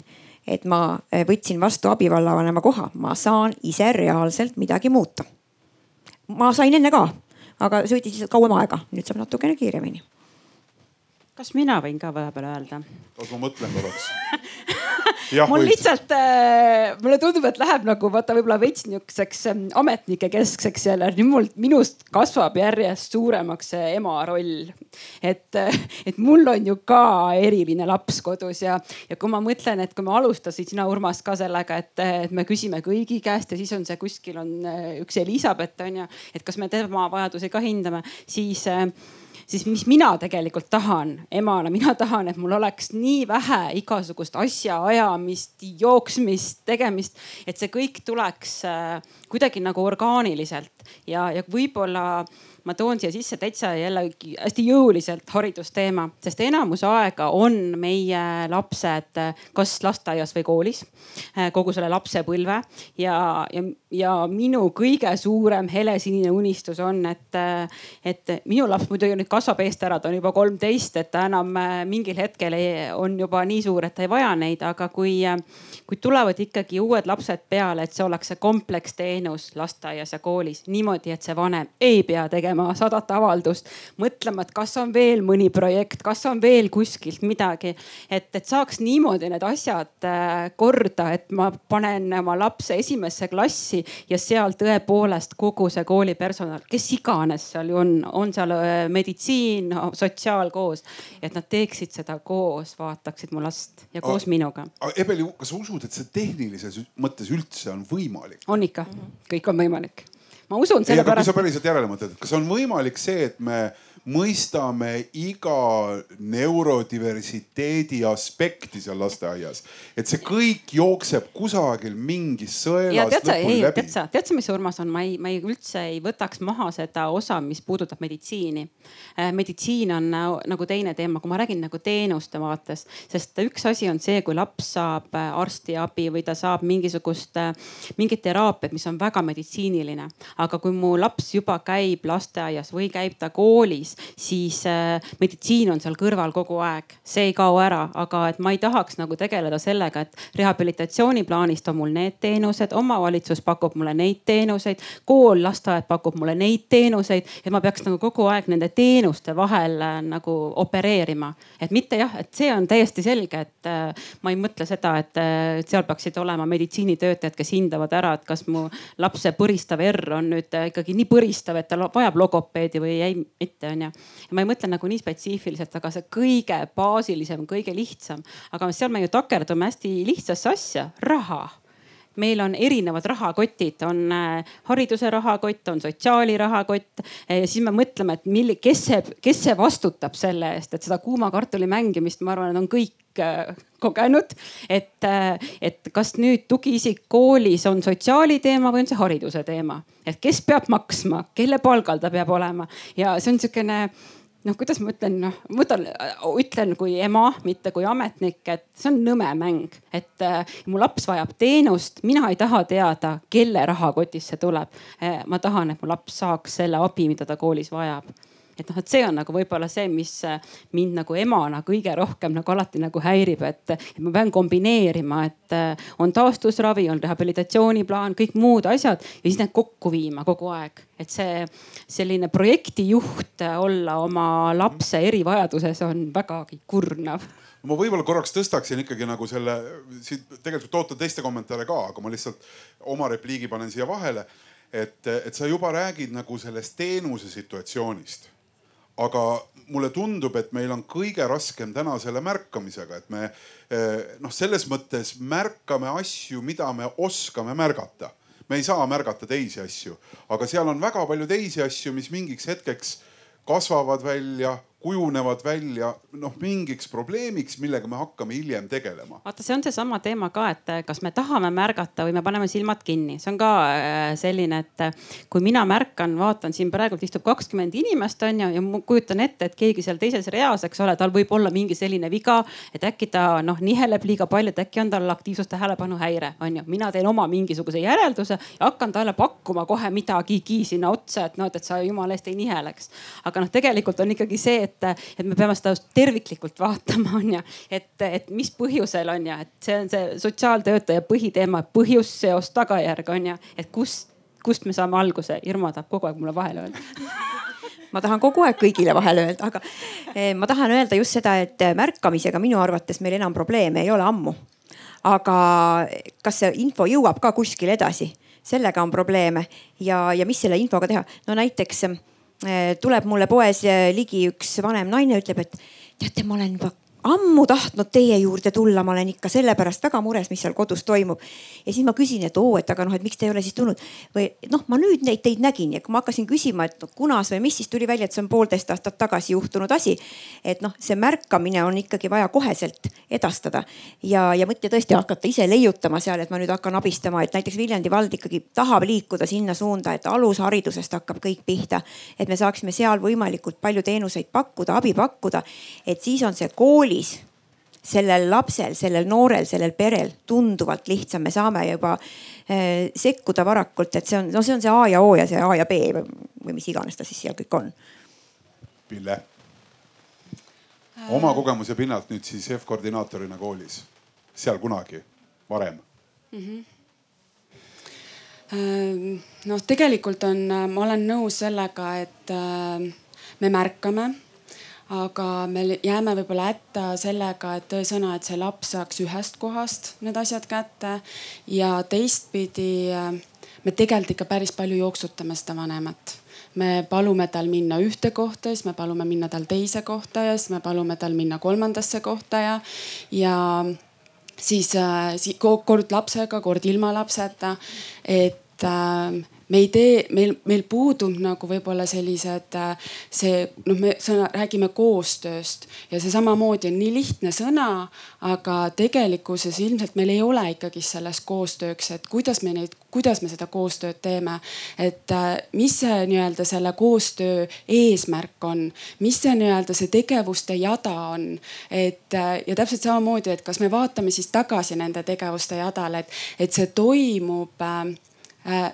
Speaker 13: et ma eh, võtsin vastu abivallavanema koha, ma saan ise reaalselt midagi muuta. ma sain enne ka, aga see võttis lihtsalt kauem aega, nüüd saab natukene kiiremini
Speaker 11: kas mina võin ka vahepeal öelda?
Speaker 10: oota, ma mõtlen korraks
Speaker 11: mul võid. lihtsalt äh,, mulle tundub, et läheb nagu vaata võib-olla veits niisuguseks äh, ametnike keskseks jälle. nüüd mul, minust kasvab järjest suuremaks see ema roll. et äh,, et mul on ju ka eriline laps kodus ja, ja kui ma mõtlen, et kui me alustasid sina, Urmas, ka sellega, et, et me küsime kõigi käest ja siis on see kuskil on äh, üks Elizabeth on ju, et kas me tema vajadusi ka hindame, siis äh, siis mis mina tegelikult tahan emana, mina tahan, et mul oleks nii vähe igasugust asjaajamist, jooksmist, tegemist, et see kõik tuleks äh, kuidagi nagu orgaaniliselt. Ja, ja võib-olla ma toon siia sisse täitsa jällegi hästi jõuliselt haridusteema, sest enamus aega on meie lapsed kas lasteaias või koolis eh, kogu selle lapsepõlve. Ja, ja, ja minu kõige suurem helesinine unistus on, et, et minu laps muidugi nüüd kasvab eest ära, ta on juba kolmteist, et ta enam eh, mingil hetkel ei, on juba nii suur, et ta ei vaja neid, aga kui, kui tulevad ikkagi uued lapsed peale, et see oleks see kompleksteenus lasteaias ja koolis niimoodi, et see vanem ei pea tegema sadat avaldust, mõtlema, et kas on veel mõni projekt, kas on veel kuskilt midagi. et, et saaks niimoodi need asjad äh, korda, et ma panen oma lapse esimesse klassi ja seal tõepoolest kogu see koolipersonal, kes iganes seal ju on, on seal äh, meditsiin, sotsiaal koos, et nad teeksid seda koos, vaataksid mu last ja koos
Speaker 10: aga,
Speaker 11: minuga.
Speaker 10: Ebeli, kas sa usud, et see tehnilises mõttes üldse on võimalik?
Speaker 11: on ikka, kõik on võimalik ma usun sellepärast.
Speaker 10: kui sa päriselt järele mõtled, et kas on võimalik see, et me mõistame iga neurodiversiteedi aspekti seal lasteaias. et see kõik jookseb kusagil mingis sõelas lõpuni läbi.
Speaker 11: tead sa, tead sa, mis Urmas on, ma ei, ma ei üldse ei võtaks maha seda osa, mis puudutab meditsiini. Äh, meditsiin on nagu teine teema, kui ma räägin nagu teenuste vaates, sest üks asi on see, kui laps saab äh, arstiabi või ta saab mingisugust, äh, mingit teraapiat, mis on väga meditsiiniline. aga kui mu laps juba käib lasteaias või käib ta koolis siis äh, meditsiin on seal kõrval kogu aeg, see ei kao ära, aga et ma ei tahaks nagu tegeleda sellega, et rehabilitatsiooniplaanist on mul need teenused, omavalitsus pakub mulle neid teenuseid, kool, lasteaed pakub mulle neid teenuseid ja ma peaks nagu kogu aeg nende teenuste vahel äh, nagu opereerima. et mitte jah, et see on täiesti selge, et äh, ma ei mõtle seda, et seal peaksid olema meditsiinitöötajad, kes hindavad ära, et kas mu lapse põristav R on nüüd ikkagi nii põristav, et ta vajab logopeedi või ei, mitte onju ja ma ei mõtle nagu nii spetsiifiliselt, aga see kõige baasilisem, kõige lihtsam, aga seal me ju takerdume hästi lihtsasse asja, raha meil on erinevad rahakotid, on äh, hariduse rahakott, on sotsiaali rahakott. ja siis me mõtleme, et milli-, kes see, kes see vastutab selle eest, et seda kuuma kartuli mängimist, ma arvan, et on kõik äh, kogenud. et, äh, et kas nüüd tugiisik koolis on sotsiaali teema või on see hariduse teema, et kes peab maksma, kelle palgal ta peab olema ja see on niisugune noh, kuidas ma ütlen, noh, ma võtan, ütlen kui ema, mitte kui ametnik, et see on nõme mäng, et äh, mu laps vajab teenust, mina ei taha teada, kelle rahakotist see tuleb. ma tahan, et mu laps saaks selle abi, mida ta koolis vajab et noh, et see on nagu võib-olla see, mis äh, mind nagu emana kõige rohkem nagu alati nagu häirib, et ma pean kombineerima, et äh, on taastusravi, on rehabilitatsiooniplaan, kõik muud asjad ja siis need kokku viima kogu aeg. et see selline projektijuht olla oma lapse erivajaduses on vägagi kurnav
Speaker 10: ma võib-olla korraks tõstaksin ikkagi nagu selle, tegelikult ootan teiste kommentaare ka, aga ma lihtsalt oma repliigi panen siia vahele. et, et sa juba räägid nagu sellest teenuse situatsioonist aga mulle tundub, et meil on kõige raskem täna selle märkamisega, et me eh, noh, selles mõttes märkame asju, mida me oskame märgata. me ei saa märgata teisi asju, aga seal on väga palju teisi asju, mis mingiks hetkeks kasvavad välja, kujunevad välja noh, mingiks probleemiks, millega me hakkame hiljem tegelema.
Speaker 11: vaata, see on seesama teema ka, et kas me tahame märgata või me paneme silmad kinni, see on ka äh, selline, et äh, kui mina märkan, vaatan siin praegult istub kakskümmend inimest on ju ja ma kujutan ette, et keegi seal teises reas, eks ole, tal võib olla mingi selline viga, et äkki ta noh niheleb liiga palju, et äkki on tal aktiivsustähelepanu häire, on ju. mina teen oma mingisuguse järelduse ja hakkan talle pakkuma kohe midagigi sinna otsa, et noh, et sa jumala eest ei niheleks. aga noh, tegelikult on ikkagi see, et et, me peame seda terviklikult vaatama, on ju. et, et mis põhjusel on ju, et see on see sotsiaaltöötaja põhiteema, põhjus, seos, tagajärg on ju, et kust, kust me saame alguse. Irma tahab kogu aeg mulle vahele öelda
Speaker 13: ma tahan kogu aeg kõigile vahele öelda, aga eh, ma tahan öelda just seda, et märkamisega minu arvates meil enam probleeme ei ole ammu. aga kas see info jõuab ka kuskile edasi, sellega on probleeme ja, ja mis selle infoga teha, no näiteks tuleb mulle poes eh, ligi üks vanem naine, ütleb, et teate, ma olen juba ammu tahtnud teie juurde tulla, ma olen ikka sellepärast väga mures, mis seal kodus toimub. ja siis ma küsin, et oo, et aga noh, et miks te ei ole siis tulnud või noh, ma nüüd neid teid nägin ja kui ma hakkasin küsima, et no, kunas või mis, siis tuli välja, et see on poolteist aastat tagasi juhtunud asi. et noh, see märkamine on ikkagi vaja koheselt edastada ja, ja mitte tõesti hakata ise leiutama seal, et ma nüüd hakkan abistama, et näiteks Viljandi vald ikkagi tahab liikuda sinna suunda, et alusharidusest hakkab kõik pihta. et me saaksime seal võimalikult palju teenuseid pakkuda, abi pakkuda, et siis on see kooli koolis sellel lapsel, sellel noorel, sellel perel tunduvalt lihtsam, me saame juba äh, sekkuda varakult, et see on, no see on see A ja O ja see A ja B või, või mis iganes ta siis seal kõik on.
Speaker 10: Pille, oma kogemuse pinnalt nüüd siis F-koordinaatorina koolis, seal kunagi, varem mm? -hmm
Speaker 12: noh, tegelikult on, ma olen nõus sellega, et äh, me märkame aga me jääme võib-olla hätta sellega, et tõesõna, et see laps saaks ühest kohast need asjad kätte ja teistpidi me tegelikult ikka päris palju jooksutame seda vanemat me palume tal minna ühte kohta, siis me palume minna tal teise kohta ja siis me palume tal minna kolmandasse kohta ja, ja siis äh, kord lapsega, kord ilma lapseta. et äh, me ei tee, meil, meil puudub nagu võib-olla sellised, äh, see noh, me sõna, räägime koostööst ja see samamoodi on nii lihtne sõna, aga tegelikkuses ilmselt meil ei ole ikkagi selles koostööks, et kuidas me neid, kuidas me seda koostööd teeme. et äh, mis see nii-öelda selle koostöö eesmärk on, mis see nii-öelda see tegevuste jada on, et äh, ja täpselt samamoodi, et kas me vaatame siis tagasi nende tegevuste jadale, et, et see toimub äh,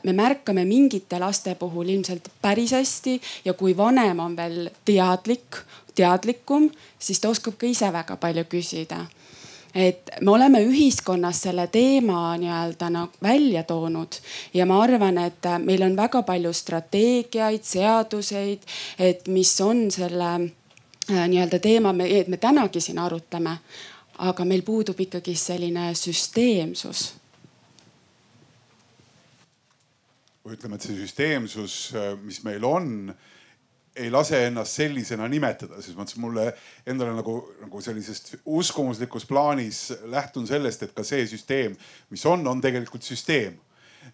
Speaker 12: me märkame mingite laste puhul ilmselt päris hästi ja kui vanem on veel teadlik, teadlikum, siis ta oskab ka ise väga palju küsida et me oleme ühiskonnas selle teema nii-öelda nagu välja toonud ja ma arvan, et meil on väga palju strateegiaid, seaduseid, et mis on selle äh, nii-öelda teema, me, me tänagi siin arutleme. aga meil puudub ikkagi selline süsteemsus
Speaker 10: või ütleme, et see süsteemsus, äh, mis meil on, ei lase ennast sellisena nimetada, selles mõttes mulle endale nagu, nagu sellisest uskumuslikus plaanis lähtun sellest, et ka see süsteem, mis on, on tegelikult süsteem.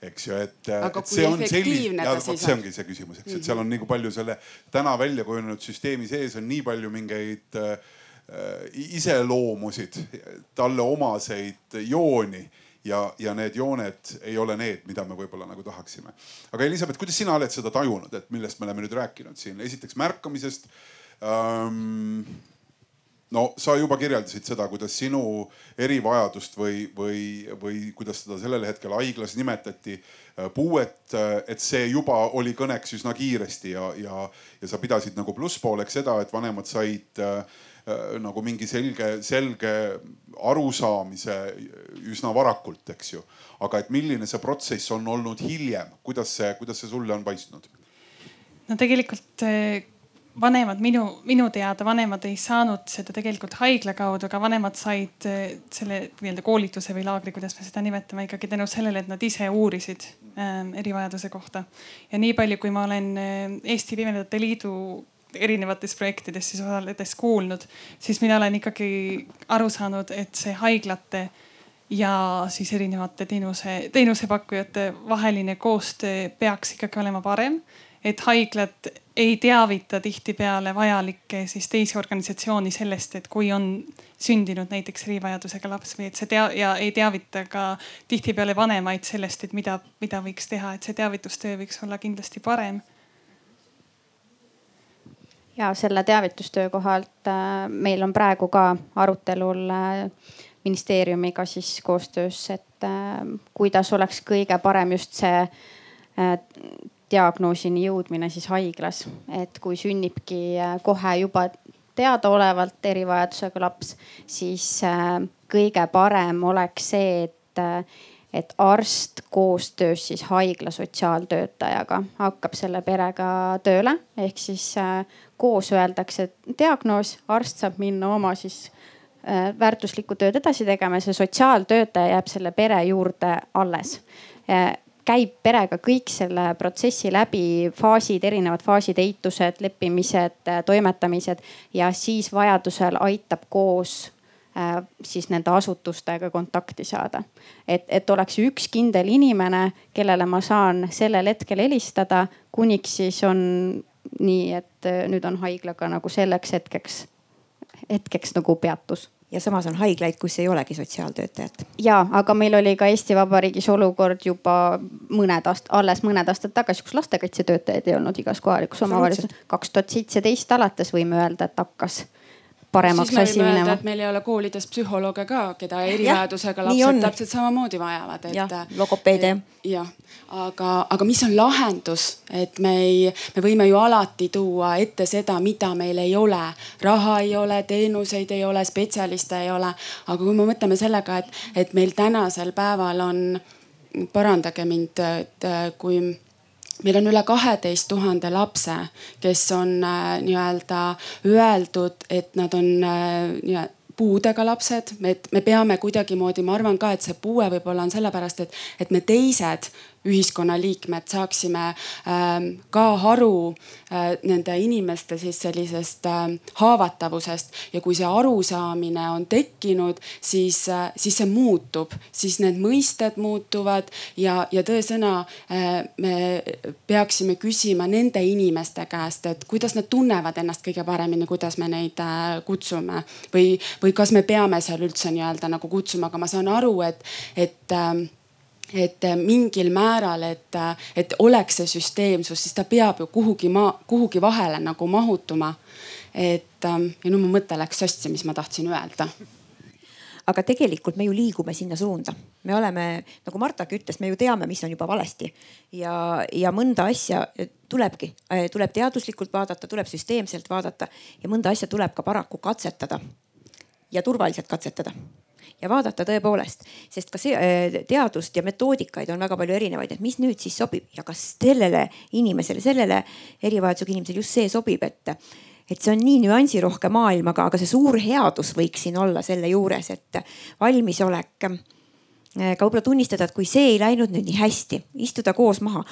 Speaker 10: Eks ju, et. see on selline, ja vot see ongi see küsimus, eks, et seal on nii palju selle täna välja kujunenud süsteemi sees on nii palju mingeid äh, iseloomusid, talle omaseid jooni ja, ja need jooned ei ole need, mida me võib-olla nagu tahaksime. aga Elizabeth, kuidas sina oled seda tajunud, et millest me oleme nüüd rääkinud siin, esiteks märkamisest ähm, no sa juba kirjeldasid seda, kuidas sinu erivajadust või, või, või kuidas seda sellel hetkel haiglas nimetati, puuet, et see juba oli kõneks üsna kiiresti ja, ja, ja sa pidasid nagu plusspooleks seda, et vanemad said äh, nagu mingi selge, selge arusaamise üsna varakult, eks ju. aga et milline see protsess on olnud hiljem, kuidas see, kuidas see sulle on paistnud?
Speaker 15: no tegelikult vanemad minu, minu teada vanemad ei saanud seda tegelikult haigla kaudu, aga vanemad said eh, selle nii-öelda koolituse või laagri, kuidas me seda nimetame, ikkagi tänu sellele, et nad ise uurisid äh, erivajaduse kohta. ja nii palju, kui ma olen Eesti Pimedate Liidu erinevates projektides siis osaledes kuulnud, siis mina olen ikkagi aru saanud, et see haiglate ja siis erinevate teenuse, teenusepakkujate vaheline koostöö peaks ikkagi olema parem et haiglad ei teavita tihtipeale vajalikke siis teisi organisatsiooni sellest, et kui on sündinud näiteks erivajadusega laps või et see tea- ja ei teavita ka tihtipeale vanemaid sellest, et mida, mida võiks teha, et see teavitustöö võiks olla kindlasti parem.
Speaker 14: Ja selle teavitustöö kohalt äh, meil on praegu ka arutelul äh, ministeeriumiga siis koostöös, et äh, kuidas oleks kõige parem just see diagnoosini jõudmine siis haiglas, et kui sünnibki kohe juba teadaolevalt erivajadusega laps, siis kõige parem oleks see, et, et arst koostöös siis haigla sotsiaaltöötajaga hakkab selle perega tööle, ehk siis koos öeldakse diagnoos, arst saab minna oma siis väärtuslikku tööd edasi tegema ja see sotsiaaltöötaja jääb selle pere juurde alles käib perega kõik selle protsessi läbi, faasid, erinevad faasid, eitused, leppimised, toimetamised ja siis vajadusel aitab koos äh, siis nende asutustega kontakti saada. et, et oleks üks kindel inimene, kellele ma saan sellel hetkel helistada, kuniks siis on nii, et äh, nüüd on haiglaga nagu selleks hetkeks, hetkeks nagu peatus
Speaker 13: ja samas on haiglaid, kus ei olegi sotsiaaltöötajat.
Speaker 14: ja, aga meil oli ka Eesti Vabariigis olukord juba mõned aastad, alles mõned aastad tagasi, kus lastekaitsetöötajaid ei olnud igas kohalikus omavalitsuses. kaks tuhat seitseteist alates võime öelda, et hakkas paremaks asi minema.
Speaker 12: meil ei ole koolides psühholooge ka, keda erivajadusega lapsed täpselt samamoodi vajavad, et.
Speaker 13: logopeede.
Speaker 12: jah, aga, aga mis on lahendus, et me ei, me võime ju alati tuua ette seda, mida meil ei ole. raha ei ole, teenuseid ei ole, spetsialiste ei ole. aga kui me mõtleme sellega, et, et meil tänasel päeval on, parandage mind, et kui meil on üle kaheteist tuhande lapse, kes on äh, nii-öelda öeldud, et nad on äh, puudega lapsed, et me peame kuidagimoodi, ma arvan ka, et see puue võib-olla on sellepärast, et, et me teised ühiskonnaliikmed saaksime ähm, ka aru äh, nende inimeste siis sellisest ähm, haavatavusest. Ja kui see arusaamine on tekkinud, siis, äh, siis see muutub, siis need mõisted muutuvad ja, ja tõesõna äh, me peaksime küsima nende inimeste käest, et kuidas nad tunnevad ennast kõige paremini, kuidas me neid kutsume. Või, või kas me peame seal üldse nii-öelda nagu kutsuma, aga ma saan aru, et, et ähm, et äh, mingil määral, et, äh, et oleks see süsteemsus, siis ta peab ju kuhugi maa, kuhugi vahele nagu mahutuma. et ähm, ja nüüd mu mõte läks sassi, mis ma tahtsin öelda.
Speaker 13: Aga tegelikult me ju liigume sinna suunda, me oleme, nagu Martagi ütles, me ju teame, mis on juba valesti. Ja, ja mõnda asja tulebki, äh, tuleb teaduslikult vaadata, tuleb süsteemselt vaadata ja mõnda asja tuleb ka paraku katsetada ja turvaliselt katsetada ja vaadata tõepoolest, sest ka see äh, teadust ja metoodikaid on väga palju erinevaid, et mis nüüd siis sobib ja kas sellele inimesele, sellele erivajadusega inimesele just see sobib, et et see on nii nüansirohke maailm, aga, aga see suur headus võiks siin olla selle juures, et valmisolek äh, ka võib-olla tunnistada, et kui see ei läinud nüüd nii hästi, istuda koos maha.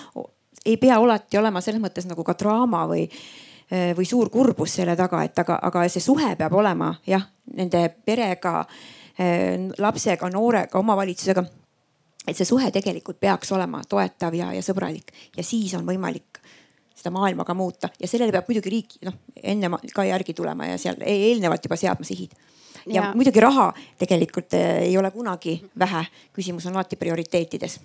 Speaker 13: ei pea alati olema selles mõttes nagu ka draama või, äh, või suur kurbus selle taga, et aga, aga see suhe peab olema jah, nende perega lapsega, noorega, omavalitsusega. et see suhe tegelikult peaks olema toetav ja, ja sõbralik ja siis on võimalik seda maailma ka muuta ja sellele peab muidugi riik noh enne ka järgi tulema ja seal e-, eelnevalt juba seadma sihid. ja, ja muidugi raha tegelikult äh, ei ole kunagi vähe, küsimus on alati prioriteetides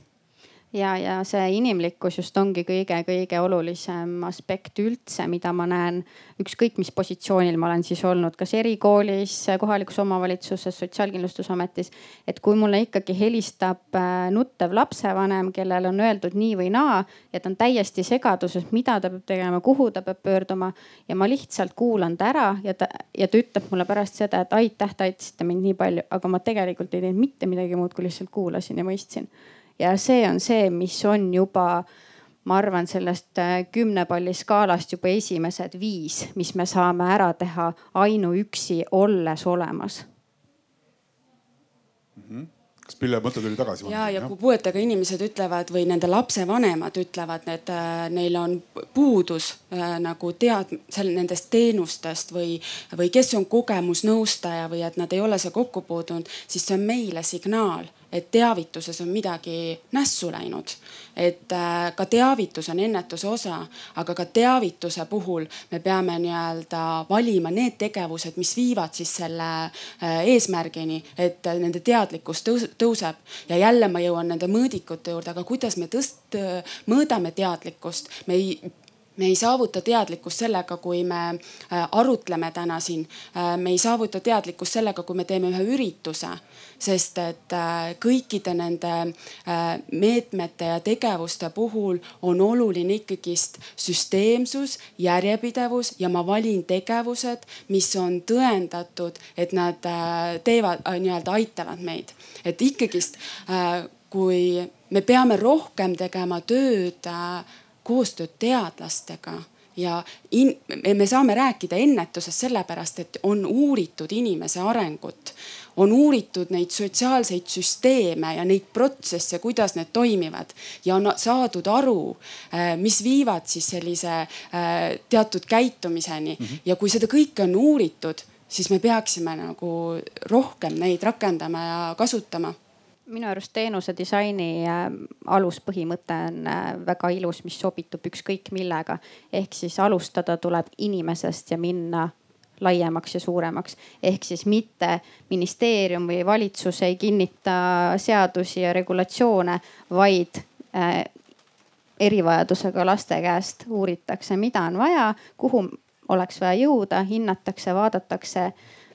Speaker 14: ja, ja see inimlikkus just ongi kõige-kõige olulisem aspekt üldse, mida ma näen ükskõik mis positsioonil ma olen siis olnud, kas erikoolis, kohalikus omavalitsuses, Sotsiaalkindlustusametis. et kui mulle ikkagi helistab äh, nuttev lapsevanem, kellel on öeldud nii või naa ja ta on täiesti segaduses, mida ta peab tegema, kuhu ta peab pöörduma ja ma lihtsalt kuulan ta ära ja ta ja ta ütleb mulle pärast seda, et aitäh, te aitasite mind nii palju, aga ma tegelikult ei teinud mitte midagi muud, kui lihtsalt kuulasin ja mõistsin ja see on see, mis on juba, ma arvan, sellest äh, kümne palli skaalast juba esimesed viis, mis me saame ära teha ainuüksi olles olemas
Speaker 10: mm. -hmm kas Pille mõte tuli tagasi?
Speaker 12: ja, ja kui puuetega inimesed ütlevad või nende lapsevanemad ütlevad, et äh, neil on puudus äh, nagu tead- seal nendest teenustest või, või kes on kogemusnõustaja või et nad ei ole see kokku puutunud, siis see on meile signaal et teavituses on midagi nässu läinud. et äh, ka teavitus on ennetuse osa, aga ka teavituse puhul me peame nii-öelda valima need tegevused, mis viivad siis selle äh, eesmärgini, et nende teadlikkus tõuseb. ja jälle ma jõuan nende mõõdikute juurde, aga kuidas me tõst-, mõõdame teadlikkust, me ei me ei saavuta teadlikkust sellega, kui me äh, arutleme täna siin. me ei saavuta teadlikkust sellega, kui me teeme ühe ürituse sest et äh, kõikide nende äh, meetmete ja tegevuste puhul on oluline ikkagist süsteemsus, järjepidevus ja ma valin tegevused, mis on tõendatud, et nad äh, teevad, nii-öelda aitavad meid. et ikkagist, kui me peame rohkem tegema tööd, koostööd teadlastega ja in, me saame rääkida ennetusest sellepärast, et on uuritud inimese arengut on uuritud neid sotsiaalseid süsteeme ja neid protsesse, kuidas need toimivad ja on saadud aru, äh, mis viivad siis sellise äh, teatud käitumiseni mm. -hmm. ja kui seda kõike on uuritud, siis me peaksime nagu rohkem neid rakendama ja kasutama
Speaker 14: minu arust teenuse disaini äh, aluspõhimõte on väga ilus, mis sobitub ükskõik millega. ehk siis alustada tuleb inimesest ja minna laiemaks ja suuremaks. ehk siis mitte ministeerium või valitsus ei kinnita seadusi ja regulatsioone, vaid äh, erivajadusega laste käest uuritakse, mida on vaja, kuhu oleks vaja jõuda, hinnatakse, vaadatakse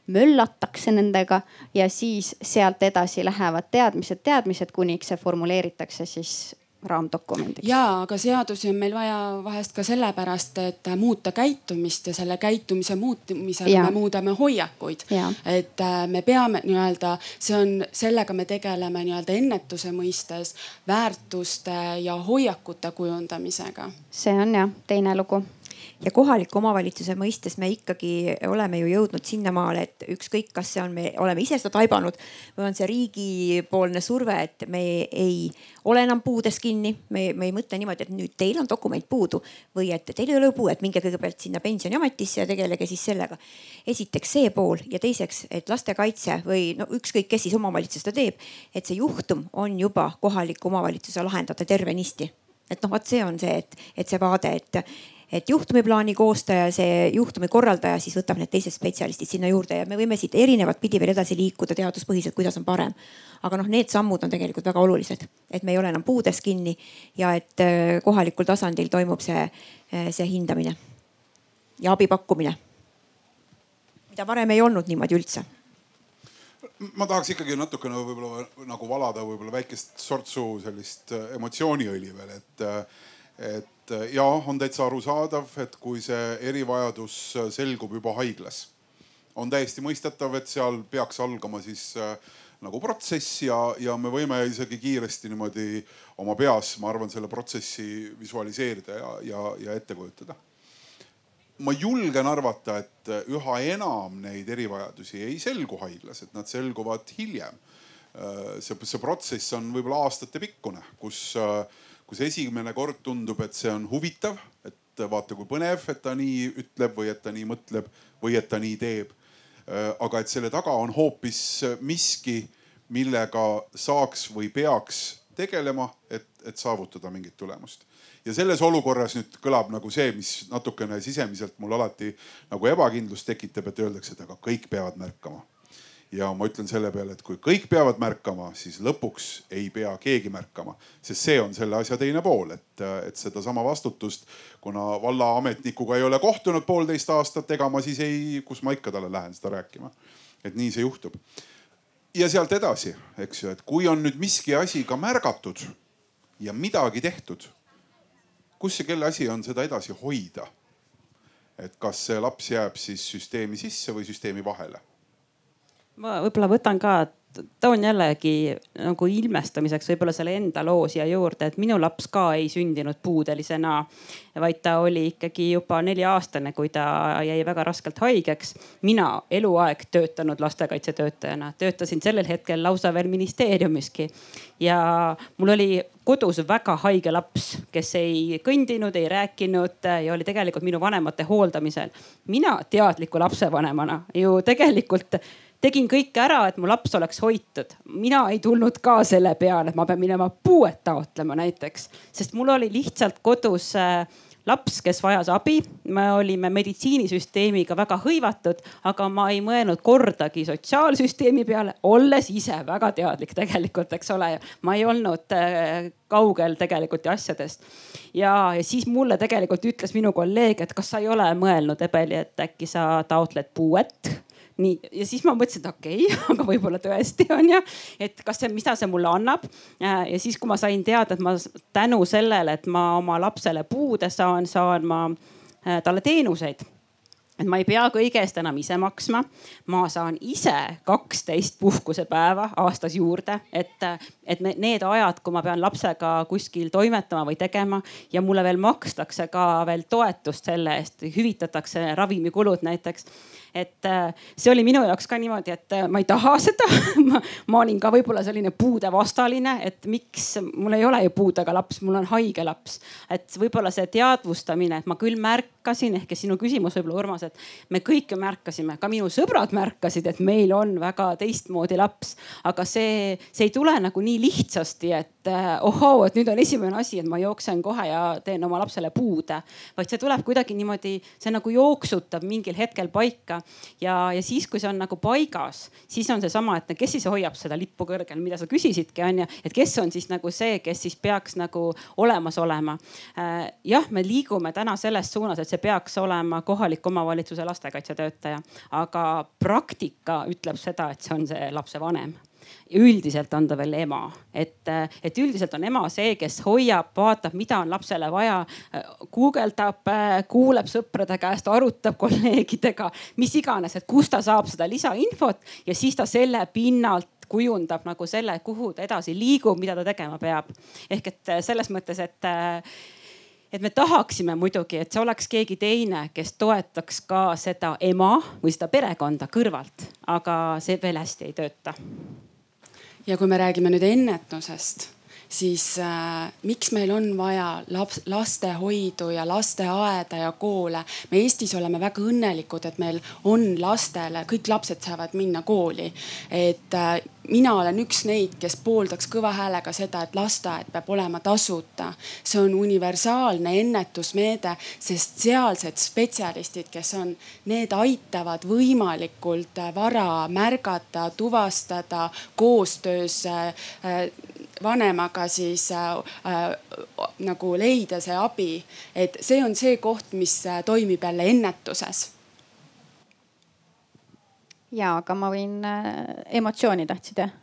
Speaker 14: möllatakse nendega ja siis sealt edasi lähevad teadmised, teadmised, kuniks see formuleeritakse siis raamdokumendiks.
Speaker 12: ja, aga seadusi on meil vaja vahest ka sellepärast, et muuta käitumist ja selle käitumise muutumisega me muudame hoiakuid. et äh, me peame nii-öelda, see on, sellega me tegeleme nii-öelda ennetuse mõistes väärtuste ja hoiakute kujundamisega.
Speaker 14: see on jah teine lugu
Speaker 13: ja kohaliku omavalitsuse mõistes me ikkagi oleme ju jõudnud sinnamaale, et ükskõik, kas see on, me oleme ise seda taibanud või on see riigipoolne surve, et me ei ole enam puudes kinni. me, me ei mõtle niimoodi, et nüüd teil on dokument puudu või et teil ei ole puuet, minge kõigepealt sinna pensioniametisse ja tegelege siis sellega. esiteks see pool ja teiseks, et lastekaitse või no ükskõik, kes siis omavalitsust ta teeb, et see juhtum on juba kohaliku omavalitsuse lahendada tervenisti et noh, vot see on see, et, et see vaade, et, et juhtumiplaani koostaja, see juhtumi korraldaja siis võtab need teised spetsialistid sinna juurde ja me võime siit erinevat pidi veel edasi liikuda teaduspõhiselt, kuidas on parem. aga noh, need sammud on tegelikult väga olulised, et me ei ole enam puudes kinni ja et äh, kohalikul tasandil toimub see, äh, see hindamine ja abi pakkumine. mida varem ei olnud niimoodi üldse
Speaker 10: ma tahaks ikkagi natukene võib-olla nagu valada võib-olla väikest sortsu sellist äh, emotsiooniõli veel, et, et et äh, ja on täitsa arusaadav, et kui see erivajadus äh, selgub juba haiglas, on täiesti mõistetav, et seal peaks algama siis äh, nagu protsess ja, ja me võime isegi kiiresti niimoodi oma peas, ma arvan, selle protsessi visualiseerida ja, ja, ja ette kujutada. ma julgen arvata, et üha enam neid erivajadusi ei selgu haiglas, et nad selguvad hiljem. see, see protsess on võib-olla aastatepikkune, kus kus esimene kord tundub, et see on huvitav, et vaata kui põnev, et ta nii ütleb või et ta nii mõtleb või et ta nii teeb. Äh, aga et selle taga on hoopis miski, millega saaks või peaks tegelema, et, et saavutada mingit tulemust. ja selles olukorras nüüd kõlab nagu see, mis natukene sisemiselt mul alati nagu ebakindlust tekitab, et öeldakse, et aga kõik peavad märkama ja ma ütlen selle peale, et kui kõik peavad märkama, siis lõpuks ei pea keegi märkama, sest see on selle asja teine pool, et, et sedasama vastutust, kuna vallaametnikuga ei ole kohtunud poolteist aastat, ega ma siis ei, kus ma ikka talle lähen seda rääkima. et nii see juhtub. ja sealt edasi, eks ju, et kui on nüüd miski asi ka märgatud ja midagi tehtud, kus see kelle asi on seda edasi hoida? et kas see laps jääb siis süsteemi sisse või süsteemi vahele
Speaker 11: ma võib-olla võtan ka, toon jällegi nagu ilmestamiseks võib-olla selle enda loo siia juurde, et minu laps ka ei sündinud puudelisena, vaid ta oli ikkagi juba nelja-aastane, kui ta jäi väga raskelt haigeks. mina eluaeg töötanud lastekaitsetöötajana, töötasin sellel hetkel lausa veel ministeeriumiski ja mul oli kodus väga haige laps, kes ei kõndinud, ei rääkinud ja oli tegelikult minu vanemate hooldamisel. mina teadliku lapsevanemana ju tegelikult tegin kõike ära, et mu laps oleks hoitud. mina ei tulnud ka selle peale, et ma pean minema puuet taotlema näiteks, sest mul oli lihtsalt kodus äh, laps, kes vajas abi. me olime meditsiinisüsteemiga väga hõivatud, aga ma ei mõelnud kordagi sotsiaalsüsteemi peale, olles ise väga teadlik tegelikult, eks ole. ma ei olnud äh, kaugel tegelikult asjadest. ja, ja siis mulle tegelikult ütles minu kolleeg, et kas sa ei ole mõelnud, Ebeli, et äkki sa taotled puuet nii, ja siis ma mõtlesin, et okei okay, aga võib-olla tõesti on ju, et kas see, mida see mulle annab. ja siis, kui ma sain teada, et ma tänu sellele, et ma oma lapsele puude saan, saan ma äh, talle teenuseid et ma ei pea kõige eest enam ise maksma. ma saan ise kaksteist puhkusepäeva aastas juurde, et, et need ajad, kui ma pean lapsega kuskil toimetama või tegema ja mulle veel makstakse ka veel toetust selle eest, hüvitatakse ravimikulud näiteks et äh, see oli minu jaoks ka niimoodi, et äh, ma ei taha seda ma, ma olin ka võib-olla selline puudevastaline, et miks mul ei ole ju puudega laps, mul on haige laps. et võib-olla see teadvustamine, et ma küll märkasin ehk sinu küsimus võib-olla Urmas, et me kõik ju märkasime, ka minu sõbrad märkasid, et meil on väga teistmoodi laps. aga see, see ei tule nagu nii lihtsasti, et äh, ohoo, et nüüd on esimene asi, et ma jooksen kohe ja teen oma lapsele puude. vaid see tuleb kuidagi niimoodi, see nagu jooksutab mingil hetkel paika ja, ja siis, kui see on nagu paigas, siis on seesama, et kes siis hoiab seda lippu kõrgel, mida sa küsisidki on ju, et kes on siis nagu see, kes siis peaks nagu olemas olema. Äh, jah, me liigume täna selles suunas, et see peaks olema kohaliku omavalitsuse lastekaitsetöötaja, aga praktika ütleb seda, et see on see lapsevanem üldiselt on ta veel ema, et, et üldiselt on ema see, kes hoiab, vaatab, mida on lapsele vaja, guugeldab, kuuleb sõprade käest, arutab kolleegidega, mis iganes, et kust ta saab seda lisainfot ja siis ta selle pinnalt kujundab nagu selle, kuhu ta edasi liigub, mida ta tegema peab. ehk et selles mõttes, et et me tahaksime muidugi, et see oleks keegi teine, kes toetaks ka seda ema või seda perekonda kõrvalt, aga see veel hästi ei tööta
Speaker 12: ja kui me räägime nüüd ennetusest, siis äh, miks meil on vaja laps, lastehoidu ja lasteaeda ja koole. me Eestis oleme väga õnnelikud, et meil on lastele, kõik lapsed saavad minna kooli. et äh, mina olen üks neid, kes pooldaks kõva häälega seda, et lasteaed peab olema tasuta. see on universaalne ennetusmeede, sest sealsed spetsialistid, kes on, need aitavad võimalikult vara märgata, tuvastada koostöös äh, vanemaga siis äh, äh, nagu leida see abi. et see on see koht, mis äh, toimib jälle ennetuses
Speaker 14: ja, aga ma võin äh,, emotsiooni tahtsid jah?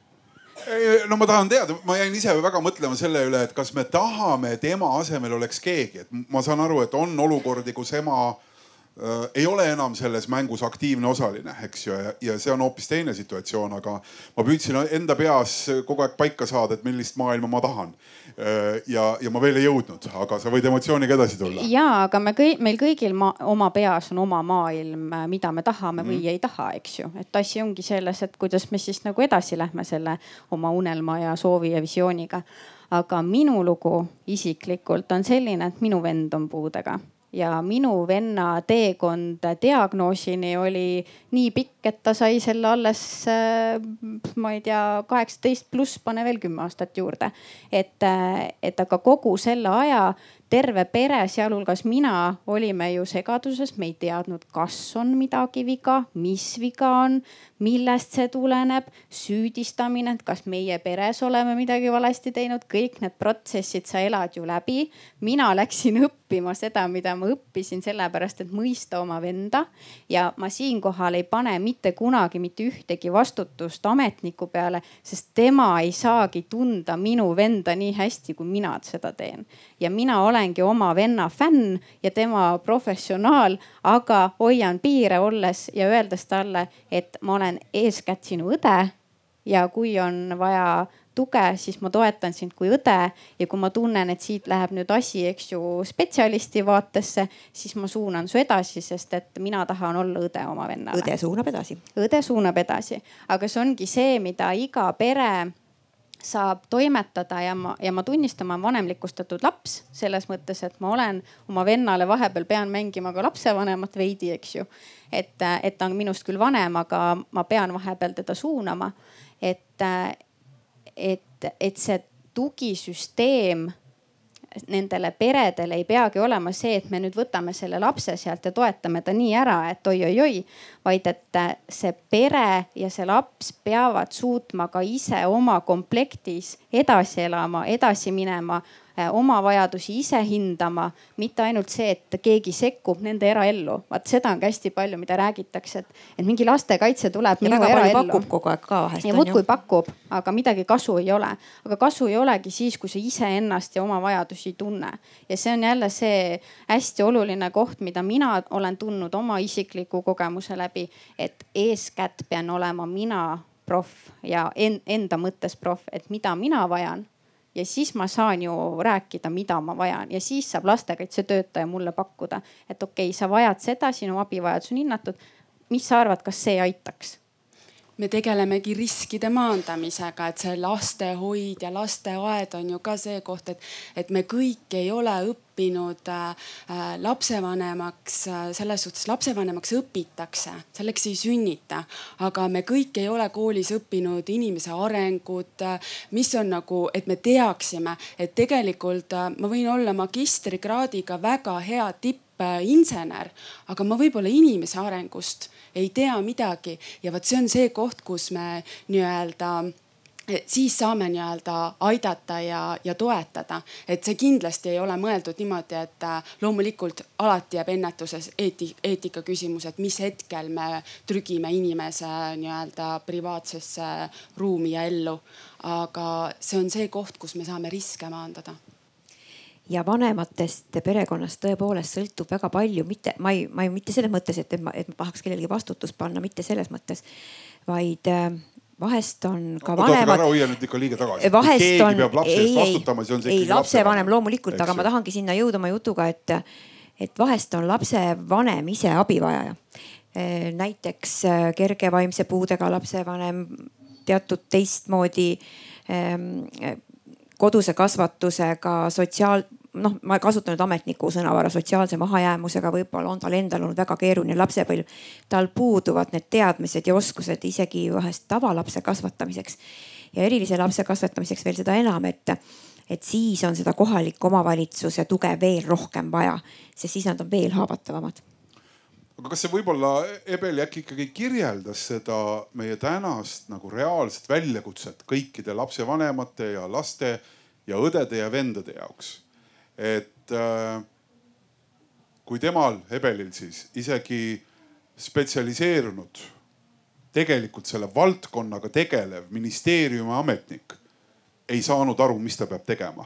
Speaker 10: no ma tahan teada, ma jäin ise väga mõtlema selle üle, et kas me tahame, et ema asemel oleks keegi, et ma saan aru, et on olukordi, kus ema äh, ei ole enam selles mängus aktiivne osaline, eks ju, ja see on hoopis teine situatsioon, aga ma püüdsin enda peas kogu aeg paika saada, et millist maailma ma tahan. Äh, ja, ja ma veel ei jõudnud, aga sa võid emotsiooniga edasi tulla.
Speaker 14: ja, aga me kõik, meil kõigil ma, oma peas on oma maailm, mida me tahame või mm. ei taha, eks ju. et asi ongi selles, et kuidas me siis nagu edasi lähme selle oma unelma ja soovi ja visiooniga. aga minu lugu isiklikult on selline, et minu vend on puudega ja minu venna teekond diagnoosini oli nii pikk, et ta sai selle alles, äh, ma ei tea, kaheksateist pluss, pane veel kümme aastat juurde. et, äh, et aga kogu selle aja terve pere, sealhulgas mina, olime ju segaduses, me ei teadnud, kas on midagi viga, mis viga on, millest see tuleneb, süüdistamine, et kas meie peres oleme midagi valesti teinud, kõik need protsessid sa elad ju läbi. mina läksin õppima seda, mida ma õppisin sellepärast, et mõista oma venda ja ma siinkohal ei pane mitte kunagi mitte ühtegi vastutust ametniku peale, sest tema ei saagi tunda minu venda nii hästi, kui mina seda teen. ja mina olengi oma venna fänn ja tema professionaal, aga hoian piire olles ja öeldes talle, et ma olen eeskätt sinu õde ja kui on vaja tuge, siis ma toetan sind kui õde ja kui ma tunnen, et siit läheb nüüd asi, eks ju, spetsialisti vaatesse, siis ma suunan su edasi, sest et mina tahan olla õde oma vennale.
Speaker 13: õde suunab edasi.
Speaker 14: õde suunab edasi, aga see ongi see, mida iga pere saab toimetada ja ma, ja ma tunnistan, ma olen vanemlikustatud laps selles mõttes, et ma olen oma vennale vahepeal pean mängima ka lapsevanemat veidi, eks ju. et, et ta on minust küll vanem, aga ma pean vahepeal teda suunama. et, et, et see tugisüsteem nendele peredele ei peagi olema see, et me nüüd võtame selle lapse sealt ja toetame ta nii ära, et oi-oi-oi. vaid et see pere ja see laps peavad suutma ka ise oma komplektis edasi elama, edasi minema, Äh, oma vajadusi ise hindama, mitte ainult see, et keegi sekkub nende eraellu. vaat seda on ka hästi palju, mida räägitakse, et, et mingi lastekaitse tuleb
Speaker 13: ja
Speaker 14: minu eraellu.
Speaker 13: pakub kogu aeg ka vahest.
Speaker 14: ja muudkui pakub, aga midagi kasu ei ole. aga kasu ei olegi siis, kui sa iseennast ja oma vajadusi ei tunne. ja see on jälle see hästi oluline koht, mida mina olen tundnud oma isikliku kogemuse läbi, et eeskätt pean olema mina proff ja enda mõttes proff, et mida mina vajan ja siis ma saan ju rääkida, mida ma vajan ja siis saab lastekaitsetöötaja mulle pakkuda, et okei okay,, sa vajad seda, sinu abivajadus on hinnatud. mis sa arvad, kas see aitaks?
Speaker 12: Me tegelemegi riskide maandamisega, et see lastehoid ja lasteaed on ju ka see koht, et, et me kõik ei ole õppinud äh, lapsevanemaks äh,, selles suhtes lapsevanemaks õpitakse, selleks ei sünnita. aga me kõik ei ole koolis õppinud inimese arengut äh,, mis on nagu, et me teaksime, et tegelikult äh, ma võin olla magistrikraadiga väga hea tippinsener, aga ma võib-olla inimese arengust ei tea midagi. Ja vot see on see koht, kus me nii-öelda eh, siis saame nii-öelda aidata ja, ja toetada, et see kindlasti ei ole mõeldud niimoodi, et äh, loomulikult alati jääb ennetuses eeti, eetika küsimus, et mis hetkel me trügime inimese nii-öelda privaatsesse ruumi ja ellu. aga see on see koht, kus me saame riske maandada
Speaker 13: ja vanematest perekonnast tõepoolest sõltub väga palju, mitte ma ei, ma ei, mitte selles mõttes, et, ma, et ma tahaks kellelegi vastutust panna, mitte selles mõttes, vaid äh, vahest on ka vanemad.
Speaker 10: ära hoia nüüd ikka liiga tagasi.
Speaker 13: keegi
Speaker 10: on, peab lapse eest vastutama, siis on see
Speaker 13: ikkagi lapsevanem loomulikult, aga ma tahangi sinna jõuda oma jutuga, et, et vahest on lapsevanem ise abivajaja. Äh, näiteks äh, kerge vaimse puudega lapsevanem, teatud teistmoodi ähm, koduse kasvatusega, sotsiaal, noh, ma kasutan nüüd ametniku sõnavara, sotsiaalse mahajäämusega, võib-olla on tal endal olnud väga keeruline lapsepõlv. tal puuduvad need teadmised ja oskused isegi vahest tavalapse kasvatamiseks ja erilise lapse kasvatamiseks veel seda enam, et, et siis on seda kohaliku omavalitsuse tuge veel rohkem vaja, sest siis nad on veel haavatavamad
Speaker 10: aga kas see võib-olla Ebel äkki ikkagi kirjeldas seda meie tänast nagu reaalset väljakutset kõikide lapsevanemate ja laste ja õdede ja vendade jaoks. et äh, kui temal, Ebelil siis isegi spetsialiseerunud, tegelikult selle valdkonnaga tegelev ministeeriumi ametnik ei saanud aru, mis ta peab tegema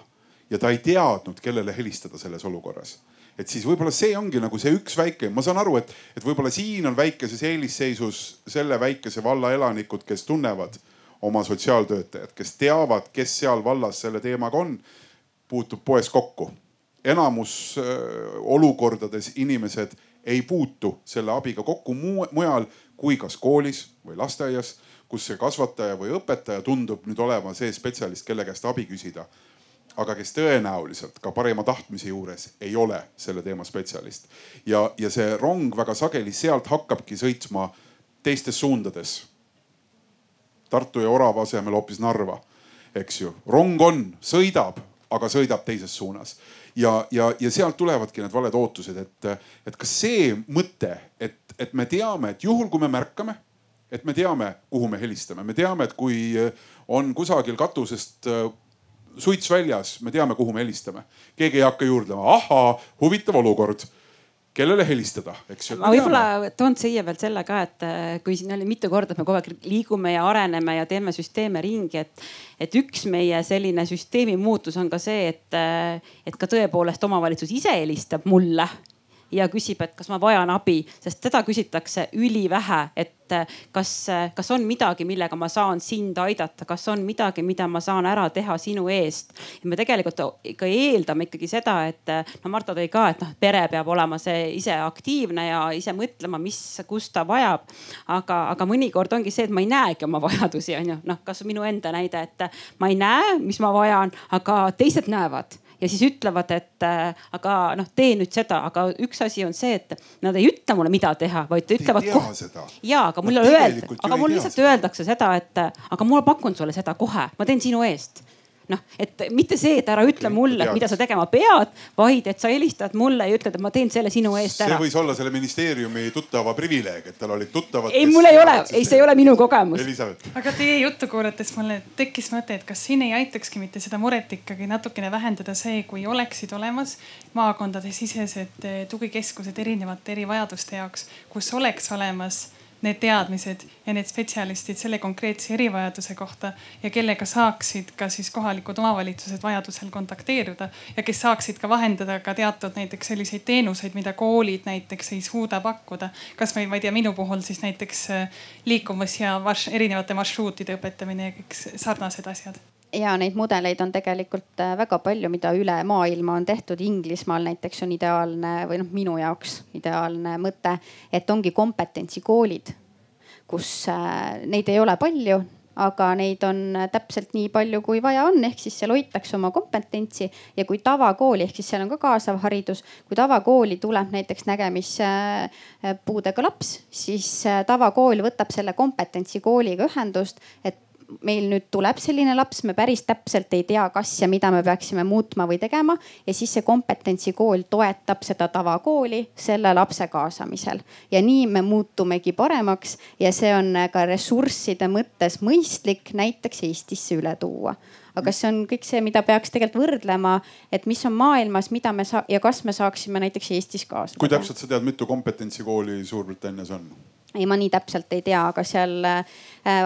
Speaker 10: ja ta ei teadnud, kellele helistada selles olukorras et siis võib-olla see ongi nagu see üks väike, ma saan aru, et, et võib-olla siin on väikeses eelisseisus selle väikese valla elanikud, kes tunnevad oma sotsiaaltöötajat, kes teavad, kes seal vallas selle teemaga on, puutub poes kokku. enamus äh, olukordades inimesed ei puutu selle abiga kokku muu, mujal kui kas koolis või lasteaias, kus see kasvataja või õpetaja tundub nüüd olema see spetsialist, kelle käest abi küsida aga kes tõenäoliselt ka parima tahtmise juures ei ole selle teema spetsialist. ja, ja see rong väga sageli sealt hakkabki sõitma teistes suundades. Tartu ja Orava asemel hoopis Narva, eks ju. rong on, sõidab, aga sõidab teises suunas. ja, ja, ja sealt tulevadki need valed ootused, et, et kas see mõte, et, et me teame, et juhul kui me märkame, et me teame, kuhu me helistame, me teame, et kui on kusagil katusest suits väljas, me teame, kuhu me helistame. keegi ei hakka juurdlema, ahaa, huvitav olukord kellele helistada, eks ju.
Speaker 11: ma võib-olla toon siia veel selle ka, et äh, kui siin oli mitu korda, et me kogu aeg liigume ja areneme ja teeme süsteeme ringi, et, et üks meie selline süsteemi muutus on ka see, et, äh, et ka tõepoolest omavalitsus ise helistab mulle ja küsib, et kas ma vajan abi, sest seda küsitakse ülivähe, et kas, kas on midagi, millega ma saan sind aidata, kas on midagi, mida ma saan ära teha sinu eest. ja me tegelikult ikka eeldame ikkagi seda, et no Marta tõi ka, et noh, pere peab olema see ise aktiivne ja ise mõtlema, mis, kus ta vajab. aga, aga mõnikord ongi see, et ma ei näegi oma vajadusi, on ju, noh, kas minu enda näide, et ma ei näe, mis ma vajan, aga teised näevad ja siis ütlevad, et äh, aga noh, tee nüüd seda, aga üks asi on see, et nad ei ütle mulle, mida teha, vaid ütlevad. ja, aga mulle öelda, aga mul lihtsalt öeldakse seda, et aga ma pakun sulle seda kohe, ma teen sinu eest noh, et mitte see, et ära ütle mulle, mida sa tegema pead, vaid et sa helistad mulle ja ütled, et ma teen selle sinu eest ära.
Speaker 10: see võis olla selle ministeeriumi tuttava privileeg, et tal olid tuttavad.
Speaker 11: ei, mul ei ole, ei, see ei ole minu kogemus.
Speaker 15: aga teie juttu kuulates mulle tekkis mõte, et kas siin ei aitakski mitte seda muret ikkagi natukene vähendada see, kui oleksid olemas maakondadesisesed eh, tugikeskused erinevate erivajaduste jaoks, kus oleks olemas need teadmised ja need spetsialistid selle konkreetse erivajaduse kohta ja kellega saaksid ka siis kohalikud omavalitsused vajadusel kontakteeruda ja kes saaksid ka vahendada ka teatud näiteks selliseid teenuseid, mida koolid näiteks ei suuda pakkuda. kasvõi ma ei tea, minu puhul siis näiteks äh, liikumis ja marš, erinevate marsruutide õpetamine ja kõik sarnased asjad
Speaker 14: ja neid mudeleid on tegelikult äh, väga palju, mida üle maailma on tehtud. Inglismaal näiteks on ideaalne või noh, minu jaoks ideaalne mõte, et ongi kompetentsikoolid, kus äh, neid ei ole palju, aga neid on äh, täpselt nii palju, kui vaja on, ehk siis seal hoitakse oma kompetentsi ja kui tavakooli ehk siis seal on ka kaasav haridus, kui tavakooli tuleb näiteks nägemispuudega laps, siis tavakool võtab selle kompetentsikooliga ühendust, et meil nüüd tuleb selline laps, me päris täpselt ei tea, kas ja mida me peaksime muutma või tegema ja siis see kompetentsikool toetab seda tavakooli selle lapse kaasamisel ja nii me muutumegi paremaks ja see on ka ressursside mõttes mõistlik näiteks Eestisse üle tuua aga see on kõik see, mida peaks tegelikult võrdlema, et mis on maailmas, mida me saa- ja kas me saaksime näiteks Eestis kaasa.
Speaker 10: kui täpselt sa tead, mitu kompetentsikooli Suurbritannias on?
Speaker 14: Ei, ma nii täpselt ei tea, aga seal äh,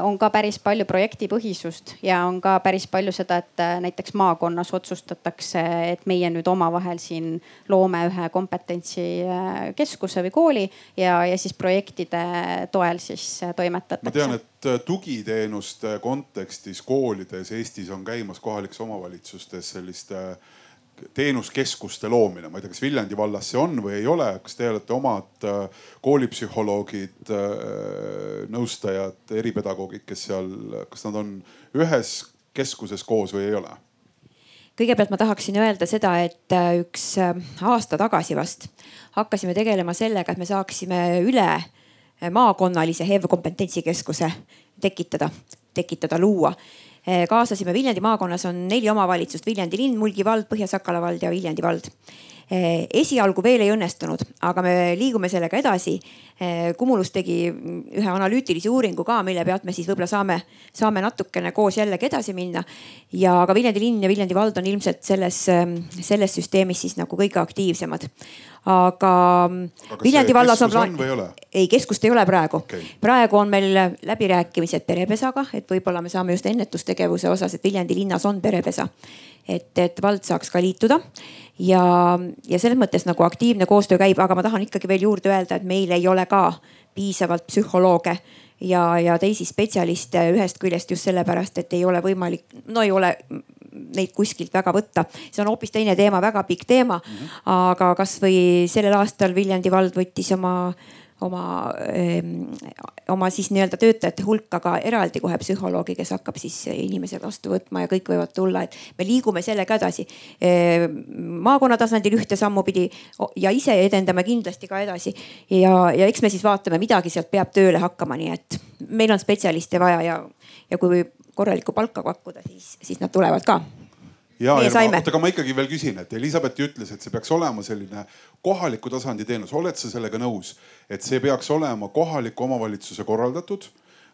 Speaker 14: on ka päris palju projektipõhisust ja on ka päris palju seda, et äh, näiteks maakonnas otsustatakse, et meie nüüd omavahel siin loome ühe kompetentsikeskuse või kooli ja, ja siis projektide toel siis toimetatakse.
Speaker 10: ma tean, et äh, tugiteenuste kontekstis koolides Eestis on käimas kohalikes omavalitsustes selliste teenuskeskuste loomine, ma ei tea, kas Viljandi vallas see on või ei ole, kas te olete omad äh, koolipsühholoogid, äh, nõustajad, eripedagoogid, kes seal, kas nad on ühes keskuses koos või ei ole?
Speaker 13: kõigepealt ma tahaksin öelda seda, et äh, üks aasta tagasi vast hakkasime tegelema sellega, et me saaksime üle maakonnalise HEV kompetentsikeskuse tekitada, tekitada, luua kaasasime Viljandi maakonnas on neli omavalitsust, Viljandi linn, Mulgi vald, Põhja-Sakala vald ja Viljandi vald. Eh, esialgu veel ei õnnestunud, aga me liigume sellega edasi. Eh, Cumulus tegi ühe analüütilise uuringu ka, mille pealt me siis võib-olla saame, saame natukene koos jällegi edasi minna. ja ka Viljandi linn ja Viljandi vald on ilmselt selles, selles süsteemis siis nagu kõige aktiivsemad aga, aga Viljandi vallas on plaan. ei, keskust ei ole praegu okay.. praegu on meil läbirääkimised perepesaga, et võib-olla me saame just ennetustegevuse osas, et Viljandi linnas on perepesa. et, et vald saaks ka liituda ja, ja selles mõttes nagu aktiivne koostöö käib, aga ma tahan ikkagi veel juurde öelda, et meil ei ole ka piisavalt psühholooge ja, ja teisi spetsialiste ühest küljest just sellepärast, et ei ole võimalik, no ei ole neid kuskilt väga võtta. see on hoopis teine teema, väga pikk teema mm. -hmm. aga kasvõi sellel aastal Viljandi vald võttis oma oma, oma siis nii-öelda töötajate hulka ka eraldi kohe psühholoogi, kes hakkab siis inimese vastu võtma ja kõik võivad tulla, et me liigume sellega edasi. maakonna tasandil ühte sammu pidi ja ise edendame kindlasti ka edasi ja, ja eks me siis vaatame, midagi sealt peab tööle hakkama, nii et meil on spetsialiste vaja ja, ja kui korralikku palka pakkuda, siis, siis nad tulevad ka.
Speaker 10: Ja, ja oota, aga ma ikkagi veel küsin, et Elizabeth ütles, et see peaks olema selline kohaliku tasandi teenus, oled sa sellega nõus, et see peaks olema kohaliku omavalitsuse korraldatud?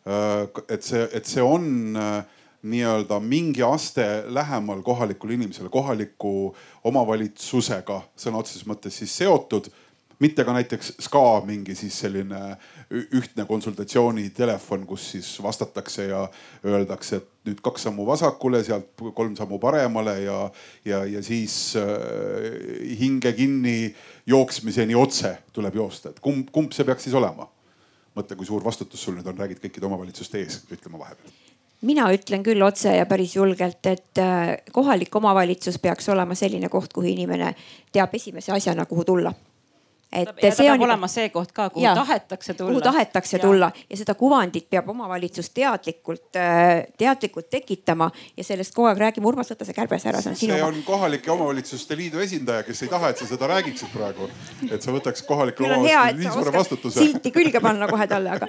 Speaker 10: et see, et see on äh, nii-öelda mingi aste lähemal kohalikule inimesele, kohaliku omavalitsusega sõna otseses mõttes siis seotud mitte ka näiteks SKA mingi siis selline ühtne konsultatsioonitelefon, kus siis vastatakse ja öeldakse, et nüüd kaks sammu vasakule, sealt kolm sammu paremale ja, ja, ja siis äh, hinge kinni jooksmiseni otse tuleb joosta, et kumb, kumb see peaks siis olema? mõtle, kui suur vastutus sul nüüd on, räägid kõikide omavalitsuste ees, ütleme vahepeal.
Speaker 13: Mina ütlen küll otse ja päris julgelt, et äh, kohalik omavalitsus peaks olema selline koht, kuhu inimene teab esimese asjana, kuhu tulla
Speaker 11: et ja see on olema see koht ka, kuhu ja, tahetakse tulla.
Speaker 13: kuhu tahetakse ja. tulla ja seda kuvandit peab omavalitsus teadlikult, äh, teadlikult tekitama ja sellest kogu aeg räägime. Urmas, võta see kärbes ära, see on sinu.
Speaker 10: see on kohalike omavalitsuste liidu esindaja, kes ei taha, et sa seda räägiksid praegu. et sa võtaks kohalikule omavalitsusele nii suure vastutuse.
Speaker 13: silti külge panna kohe talle, aga,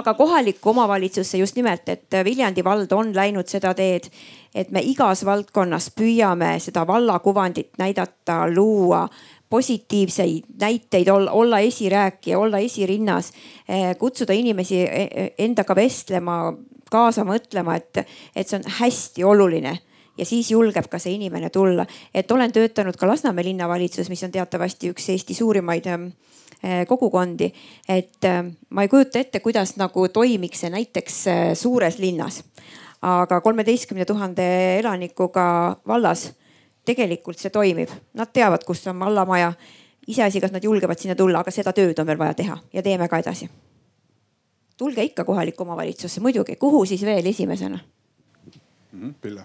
Speaker 13: aga kohalikku omavalitsusse just nimelt, et Viljandi vald on läinud seda teed et me igas valdkonnas püüame seda valla kuvandit näidata, luua positiivseid näiteid, olla esirääkija, olla esirinnas, eh, kutsuda inimesi e, e, endaga vestlema, kaasa mõtlema, et, et see on hästi oluline ja siis julgeb ka see inimene tulla. et olen töötanud ka Lasnamäe linnavalitsuses, mis on teatavasti üks Eesti suurimaid eh, kogukondi. et eh, ma ei kujuta ette, kuidas nagu toimiks see näiteks suures linnas. aga kolmeteistkümne tuhande elanikuga vallas tegelikult see toimib, nad teavad, kus on vallamaja. iseasi, kas nad julgevad sinna tulla, aga seda tööd on veel vaja teha ja teeme ka edasi. tulge ikka kohalikku omavalitsusse, muidugi, kuhu siis veel esimesena
Speaker 10: mm? -hmm, Pille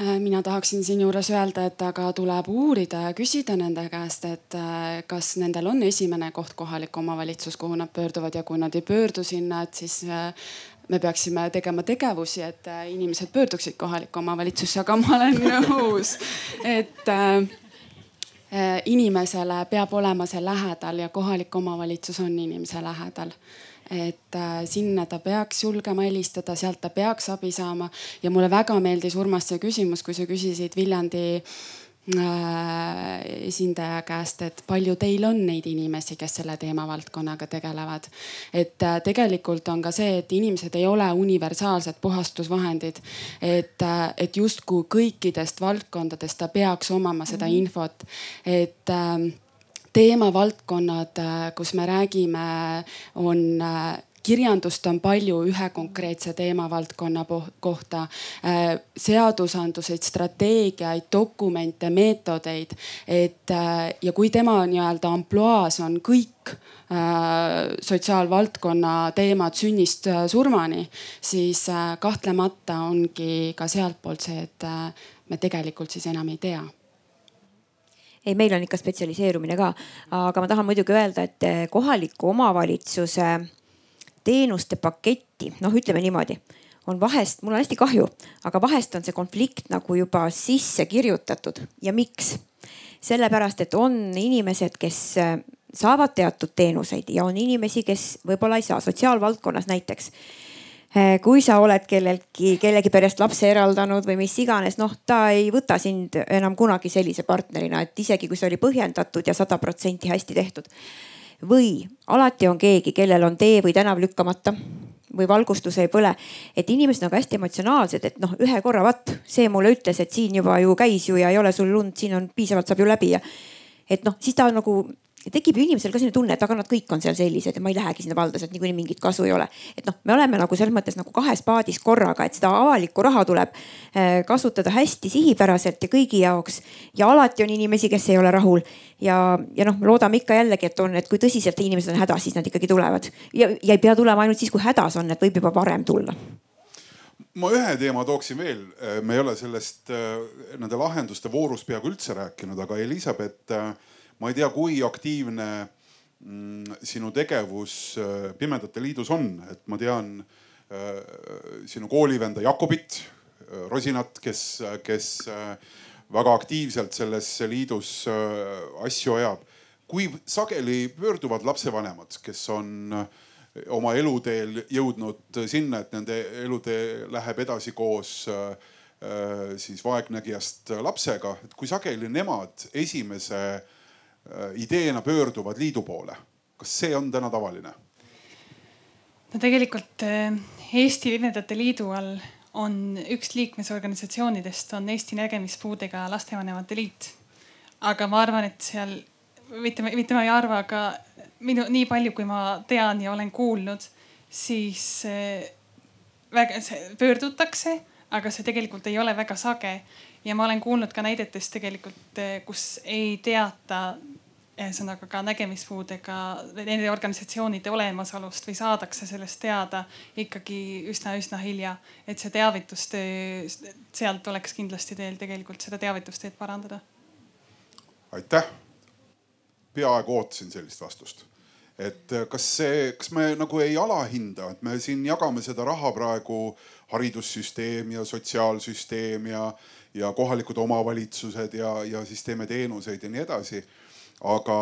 Speaker 12: äh, mina tahaksin siinjuures öelda, et aga tuleb uurida ja küsida nende käest, et äh, kas nendel on esimene koht kohalik omavalitsus, kuhu nad pöörduvad ja kui nad ei pöördu sinna, et siis äh, me peaksime tegema tegevusi, et äh, inimesed pöörduksid kohalikku omavalitsusse, aga ma olen nõus, et äh, äh, inimesele peab olema see lähedal ja kohalik omavalitsus on inimese lähedal. Et sinna ta peaks julgema helistada, sealt ta peaks abi saama. Ja mulle väga meeldis Urmas see küsimus, kui sa küsisid Viljandi Äh, esindaja käest, et palju teil on neid inimesi, kes selle teemavaldkonnaga tegelevad. et äh, tegelikult on ka see, et inimesed ei ole universaalsed puhastusvahendid. et, äh, et justkui kõikidest valdkondadest ta peaks omama seda mhm. infot, et teemavaldkonnad, kus me räägime, on kirjandust on palju ühe konkreetse teemavaldkonna kohta, äh, seadusandluseid, strateegiaid, dokumente, meetodeid. et äh, ja kui tema nii-öelda ampluaas on kõik äh, sotsiaalvaldkonna teemad sünnist surmani, siis kahtlemata ongi ka sealtpoolt see, et me tegelikult siis enam ei tea
Speaker 13: ei, meil on ikka spetsialiseerumine ka, aga ma tahan muidugi öelda, et kohaliku omavalitsuse teenuste paketti, noh, ütleme niimoodi, on vahest, mul on hästi kahju, aga vahest on see konflikt nagu juba sisse kirjutatud. Ja miks? sellepärast, et on inimesed, kes äh, saavad teatud teenuseid ja on inimesi, kes võib-olla ei saa, sotsiaalvaldkonnas näiteks äh, kui sa oled kellelgi, kellegi perest lapse eraldanud või mis iganes, noh, ta ei võta sind enam kunagi sellise partnerina, et isegi kui see oli põhjendatud ja sada protsenti hästi tehtud või alati on keegi, kellel on tee või tänav lükkamata või valgustus ei põle. et inimesed on ka hästi emotsionaalsed, et noh, ühe korra vaat see mulle ütles, et siin juba ju käis ju ja ei ole sul lund, siin on piisavalt, saab ju läbi ja. et noh, siis ta nagu tekib ju inimesel ka selline tunne, et aga nad kõik on seal sellised ja ma ei lähegi sinna valda, sealt niikuinii mingit kasu ei ole. et noh, me oleme nagu selles mõttes nagu kahes paadis korraga, et seda avalikku raha tuleb äh, kasutada hästi sihipäraselt ja kõigi jaoks. ja alati on inimesi, kes ei ole rahul ja, ja noh, loodame ikka jällegi, et on, et kui tõsiselt inimesed on hädas, siis nad ikkagi tulevad ja, ja ei pea tulema ainult siis, kui hädas on, et võib juba varem tulla
Speaker 10: ma ühe teema tooksin veel, me ei ole sellest äh, nende lahenduste voorus peaaegu üldse rääkinud, aga Elizabeth äh, ma ei tea, kui aktiivne mm, sinu tegevus äh, Pimedate Liidus on, et ma tean äh, sinu koolivenda Jakobit äh, Rosinat, kes, kes väga aktiivselt selles liidus asju ajab. kui sageli pöörduvad lapsevanemad, kes on oma eluteel jõudnud sinna, et nende elutee läheb edasi koos äh, siis vaegnägijast lapsega, et kui sageli nemad esimese äh, ideena pöörduvad liidu poole, kas see on täna tavaline?
Speaker 15: no tegelikult äh, Eesti Linnade Liidu all on üks liikmesorganisatsioonidest on Eesti Nägemispuudega Lastevanemate Liit. aga ma arvan, et seal mitte, mitte ma ei arva, aga minu nii palju, kui ma tean ja olen kuulnud, siis väga pöördutakse, aga see tegelikult ei ole väga sage. ja ma olen kuulnud ka näidetest tegelikult, kus ei teata ühesõnaga ka nägemispuudega nende organisatsioonide olemasolust või saadakse sellest teada ikkagi üsna-üsna hilja. et see teavitustöö, sealt oleks kindlasti teil tegelikult seda teavitustööd parandada.
Speaker 10: aitäh. peaaegu ootasin sellist vastust et kas see, kas me nagu ei alahinda, et me siin jagame seda raha praegu haridussüsteem ja sotsiaalsüsteem ja, ja kohalikud omavalitsused ja, ja siis teeme teenuseid ja nii edasi aga,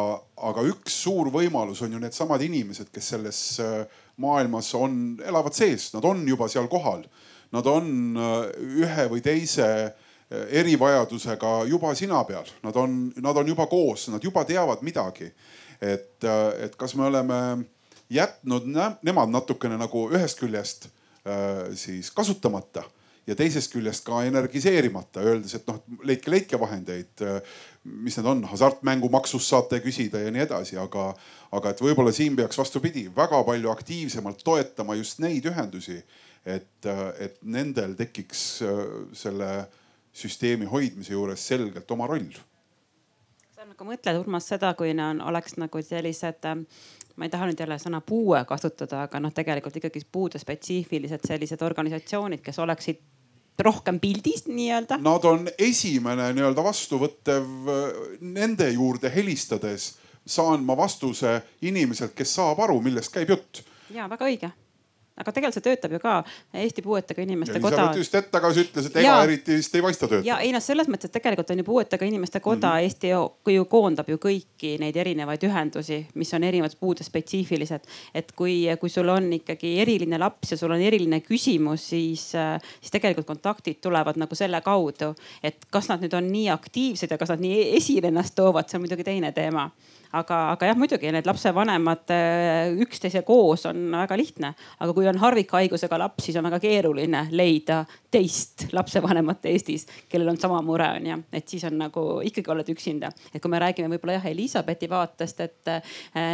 Speaker 10: aga üks suur võimalus on ju needsamad inimesed, kes selles äh, maailmas on, elavad sees, nad on juba seal kohal. Nad on äh, ühe või teise äh, erivajadusega juba sina peal, nad on, nad on juba koos, nad juba teavad midagi. et, et kas me oleme jätnud nemad natukene nagu ühest küljest siis kasutamata ja teisest küljest ka energiseerimata, öeldes, et noh, leidke, leidke vahendeid mis need on, hasartmängumaksust saate küsida ja nii edasi, aga, aga et võib-olla siin peaks vastupidi väga palju aktiivsemalt toetama just neid ühendusi, et, et nendel tekiks äh, selle süsteemi hoidmise juures selgelt oma roll.
Speaker 11: sa nagu mõtled, Urmas, seda, kui on, oleks nagu sellised äh, ma ei taha nüüd jälle sõna puue kasutada, aga noh, tegelikult ikkagi puudespetsiifilised sellised organisatsioonid, kes oleksid rohkem pildis nii-öelda?
Speaker 10: Nad on esimene nii-öelda vastuvõttev, nende juurde helistades saan ma vastuse inimeselt, kes saab aru, millest käib jutt.
Speaker 11: ja väga õige aga tegelikult see töötab ju ka Eesti Puuetega Inimeste Koda.
Speaker 10: Elisabeth just hetk tagasi ütles, et ega ja, eriti vist ei paista töötav.
Speaker 11: ja ei noh, selles mõttes, et tegelikult on ju Puuetega Inimeste Koda mm -hmm. Eesti ju, ju koondab ju kõiki neid erinevaid ühendusi, mis on erinevad puudespetsiifilised. et kui, kui sul on ikkagi eriline laps ja sul on eriline küsimus, siis, siis tegelikult kontaktid tulevad nagu selle kaudu, et kas nad nüüd on nii aktiivsed ja kas nad nii esile ennast toovad, see on muidugi teine teema aga, aga jah, muidugi need lapsevanemad äh, üksteise koos on väga lihtne, aga kui on harvikhaigusega laps, siis on väga keeruline leida teist lapsevanemat Eestis, kellel on sama mure on ju, et siis on nagu ikkagi oled üksinda. et kui me räägime võib-olla jah Elizabethi vaatest, et äh,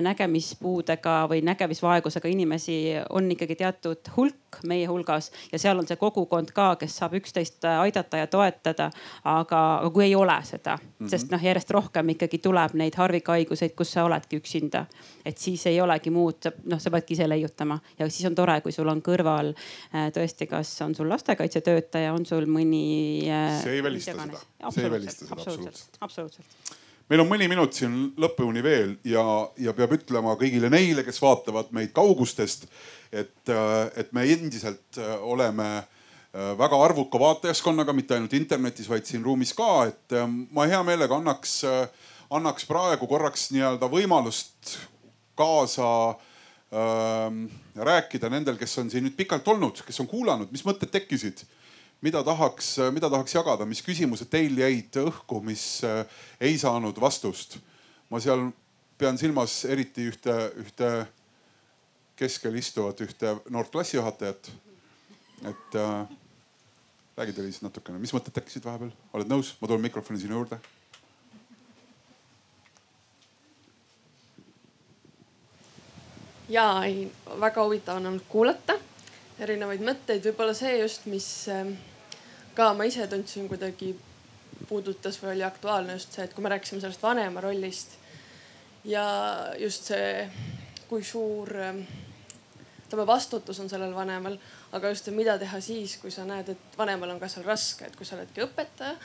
Speaker 11: nägemispuudega või nägemisvaegusega inimesi on ikkagi teatud hulk meie hulgas ja seal on see kogukond ka, kes saab üksteist aidata ja toetada. aga, aga kui ei ole seda mm, -hmm. sest noh, järjest rohkem ikkagi tuleb neid harvikhaiguseid selliseid, kus sa oledki üksinda. et siis ei olegi muud, noh, sa peadki ise leiutama. Ja siis on tore, kui sul on kõrval äh, tõesti, kas on sul lastekaitsetöötaja, on sul mõni.
Speaker 10: Äh, see ei välista seda, see ei välista seda
Speaker 11: absoluutselt, absoluutselt.
Speaker 10: Meil on mõni minut siin lõpuni veel ja, ja peab ütlema kõigile neile, kes vaatavad meid kaugustest, et, äh, et me endiselt oleme väga arvuka vaatajaskonnaga, mitte ainult internetis, vaid siin ruumis ka, et ma hea meelega annaks äh, annaks praegu korraks nii-öelda võimalust kaasa äh, rääkida nendel, kes on siin nüüd pikalt olnud, kes on kuulanud, mis mõtted tekkisid mida tahaks, mida tahaks jagada, mis küsimused teil jäid õhku, mis äh, ei saanud vastust? ma seal pean silmas eriti ühte, ühte keskel istuvat ühte noort klassijuhatajat. et äh, räägi Tõnis natukene, mis mõtted tekkisid vahepeal, oled nõus, ma tulen mikrofoni sinu juurde
Speaker 16: ja ei, väga huvitav on olnud kuulata erinevaid mõtteid, võib-olla see just, mis ähm, ka ma ise tundsin kuidagi puudutas või oli aktuaalne just see, et kui me rääkisime sellest vanema rollist ja just see, kui suur ähm, ütleme, vastutus on sellel vanemal, aga just mida teha siis, kui sa näed, et vanemal on ka seal raske, et kui sa oledki õpetaja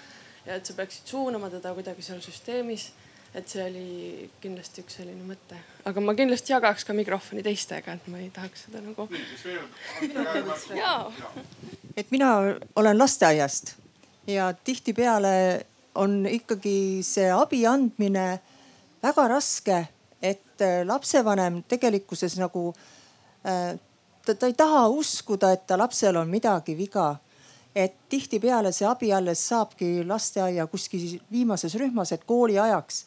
Speaker 16: ja et sa peaksid suunama teda kuidagi seal süsteemis et see oli kindlasti üks selline mõte, aga ma kindlasti jagaks ka mikrofoni teistega, et ma ei tahaks seda nagu.
Speaker 17: et mina olen lasteaiast ja tihtipeale on ikkagi see abi andmine väga raske, et äh, lapsevanem tegelikkuses nagu äh, ta, ta ei taha uskuda, et ta lapsel on midagi viga et tihtipeale see abi alles saabki lasteaia kuskil viimases rühmas, et kooliajaks.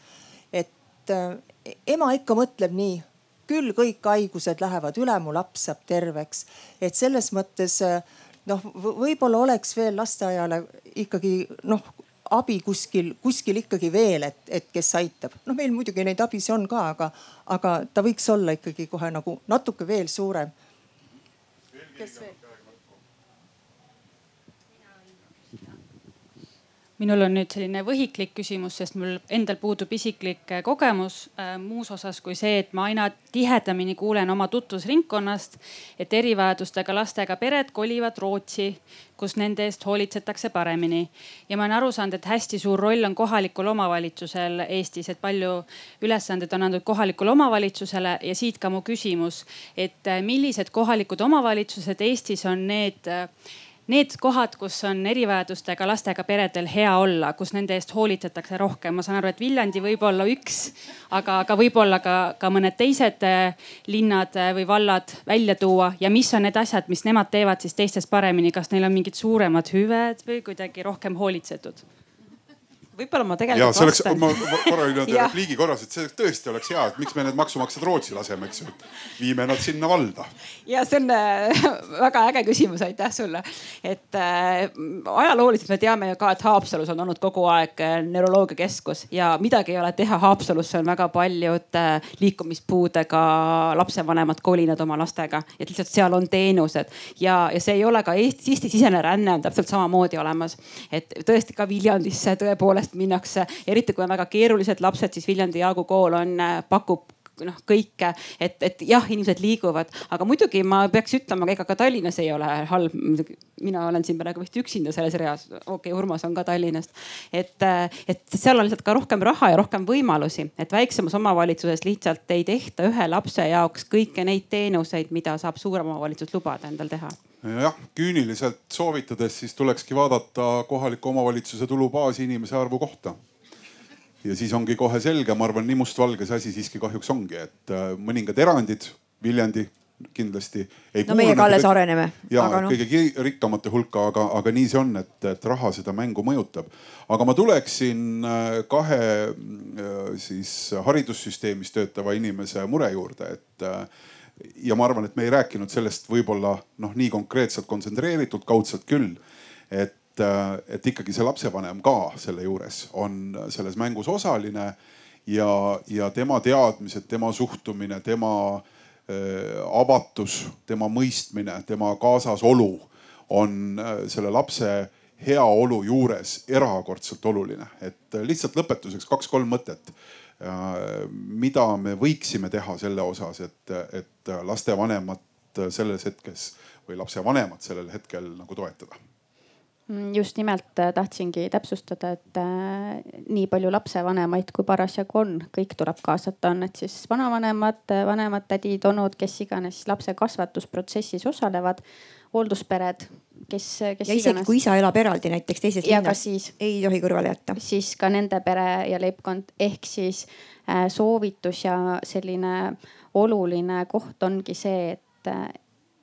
Speaker 17: et äh, ema ikka mõtleb nii, küll kõik haigused lähevad üle, mu laps saab terveks. et selles mõttes äh, noh, võib-olla oleks veel lasteaiale ikkagi noh abi kuskil, kuskil ikkagi veel, et, et kes aitab. noh, meil muidugi neid abisi on ka, aga, aga ta võiks olla ikkagi kohe nagu natuke veel suurem. kes veel?
Speaker 11: Minul on nüüd selline võhiklik küsimus, sest mul endal puudub isiklik äh, kogemus äh, muus osas kui see, et ma aina tihedamini kuulen oma tutvusringkonnast, et erivajadustega lastega pered kolivad Rootsi, kus nende eest hoolitsetakse paremini. ja ma olen aru saanud, et hästi suur roll on kohalikul omavalitsusel Eestis, et palju ülesandeid on antud kohalikule omavalitsusele ja siit ka mu küsimus, et äh, millised kohalikud omavalitsused Eestis on need need kohad, kus on erivajadustega lastega peredel hea olla, kus nende eest hoolitsetakse rohkem, ma saan aru, et Viljandi võib olla üks, aga, aga võib-olla ka, ka mõned teised äh, linnad äh, või vallad välja tuua. Ja mis on need asjad, mis nemad teevad siis teistest paremini, kas neil on mingid suuremad hüved või kuidagi rohkem hoolitsetud? Võib-olla ma
Speaker 10: ja
Speaker 11: tegelikult
Speaker 10: see oleks,
Speaker 11: vastan.
Speaker 10: ma korra nii-öelda
Speaker 11: Jah.
Speaker 10: repliigi korras, et see tõesti oleks hea, et miks me need maksumaksjad Rootsi laseme, eks ju. viime nad sinna valda.
Speaker 11: ja see on äh, väga äge küsimus, aitäh sulle. et äh, ajalooliselt me teame ju ka, et Haapsalus on olnud kogu aeg äh, neuroloogiakeskus ja midagi ei ole teha. Haapsalusse on väga paljud äh, liikumispuudega lapsevanemad kolinud oma lastega, et lihtsalt seal on teenused ja, ja see ei ole ka Eesti, Eesti-sisene ränne on täpselt samamoodi olemas. et tõesti ka Viljandisse tõepoolest minnakse, eriti kui on väga keerulised lapsed, siis Viljandi Jaagu kool on, pakub noh, kõike, et, et jah, inimesed liiguvad, aga muidugi ma peaks ütlema, ega ka Tallinnas ei ole halb. mina olen siin praegu vist üksinda selles reas, okei okay,, Urmas on ka Tallinnast. et, et seal on lihtsalt ka rohkem raha ja rohkem võimalusi, et väiksemas omavalitsuses lihtsalt ei tehta ühe lapse jaoks kõiki neid teenuseid, mida saab suurem omavalitsus lubada endal teha
Speaker 10: jah, küüniliselt soovitades, siis tulekski vaadata kohaliku omavalitsuse tulubaasi inimese arvu kohta. ja siis ongi kohe selge, ma arvan, nii mustvalge see asi siiski kahjuks ongi, et äh, mõningad erandid, Viljandi kindlasti.
Speaker 13: no meie ka alles areneme.
Speaker 10: ja
Speaker 13: no.
Speaker 10: kõige rikkamate hulka, aga, aga nii see on, et, et raha seda mängu mõjutab. aga ma tuleksin äh, kahe äh, siis haridussüsteemis töötava inimese mure juurde, et ja ma arvan, et me ei rääkinud sellest võib-olla noh, nii konkreetselt kontsentreeritult, kaudselt küll. et, et ikkagi see lapsevanem ka selle juures on selles mängus osaline ja, ja tema teadmised, tema suhtumine, tema äh, avatus, tema mõistmine, tema kaasasolu on äh, selle lapse heaolu juures erakordselt oluline. et lihtsalt lõpetuseks kaks-kolm mõtet mida me võiksime teha selle osas, et, et lastevanemat selles hetkes või lapsevanemat sellel hetkel nagu toetada?
Speaker 14: Mm, just nimelt äh, tahtsingi täpsustada, et äh, nii palju lapsevanemaid, kui parasjagu on, kõik tuleb kaasata, on need siis vanavanemad, vanemad, tädid, onud, kes iganes lapse kasvatusprotsessis osalevad, hoolduspered, kes, kes
Speaker 13: ja isegi kui isa elab eraldi näiteks teises linnas, ei tohi kõrvale jätta.
Speaker 14: siis ka nende pere ja leibkond ehk siis äh, soovitus ja selline oluline koht ongi see, et,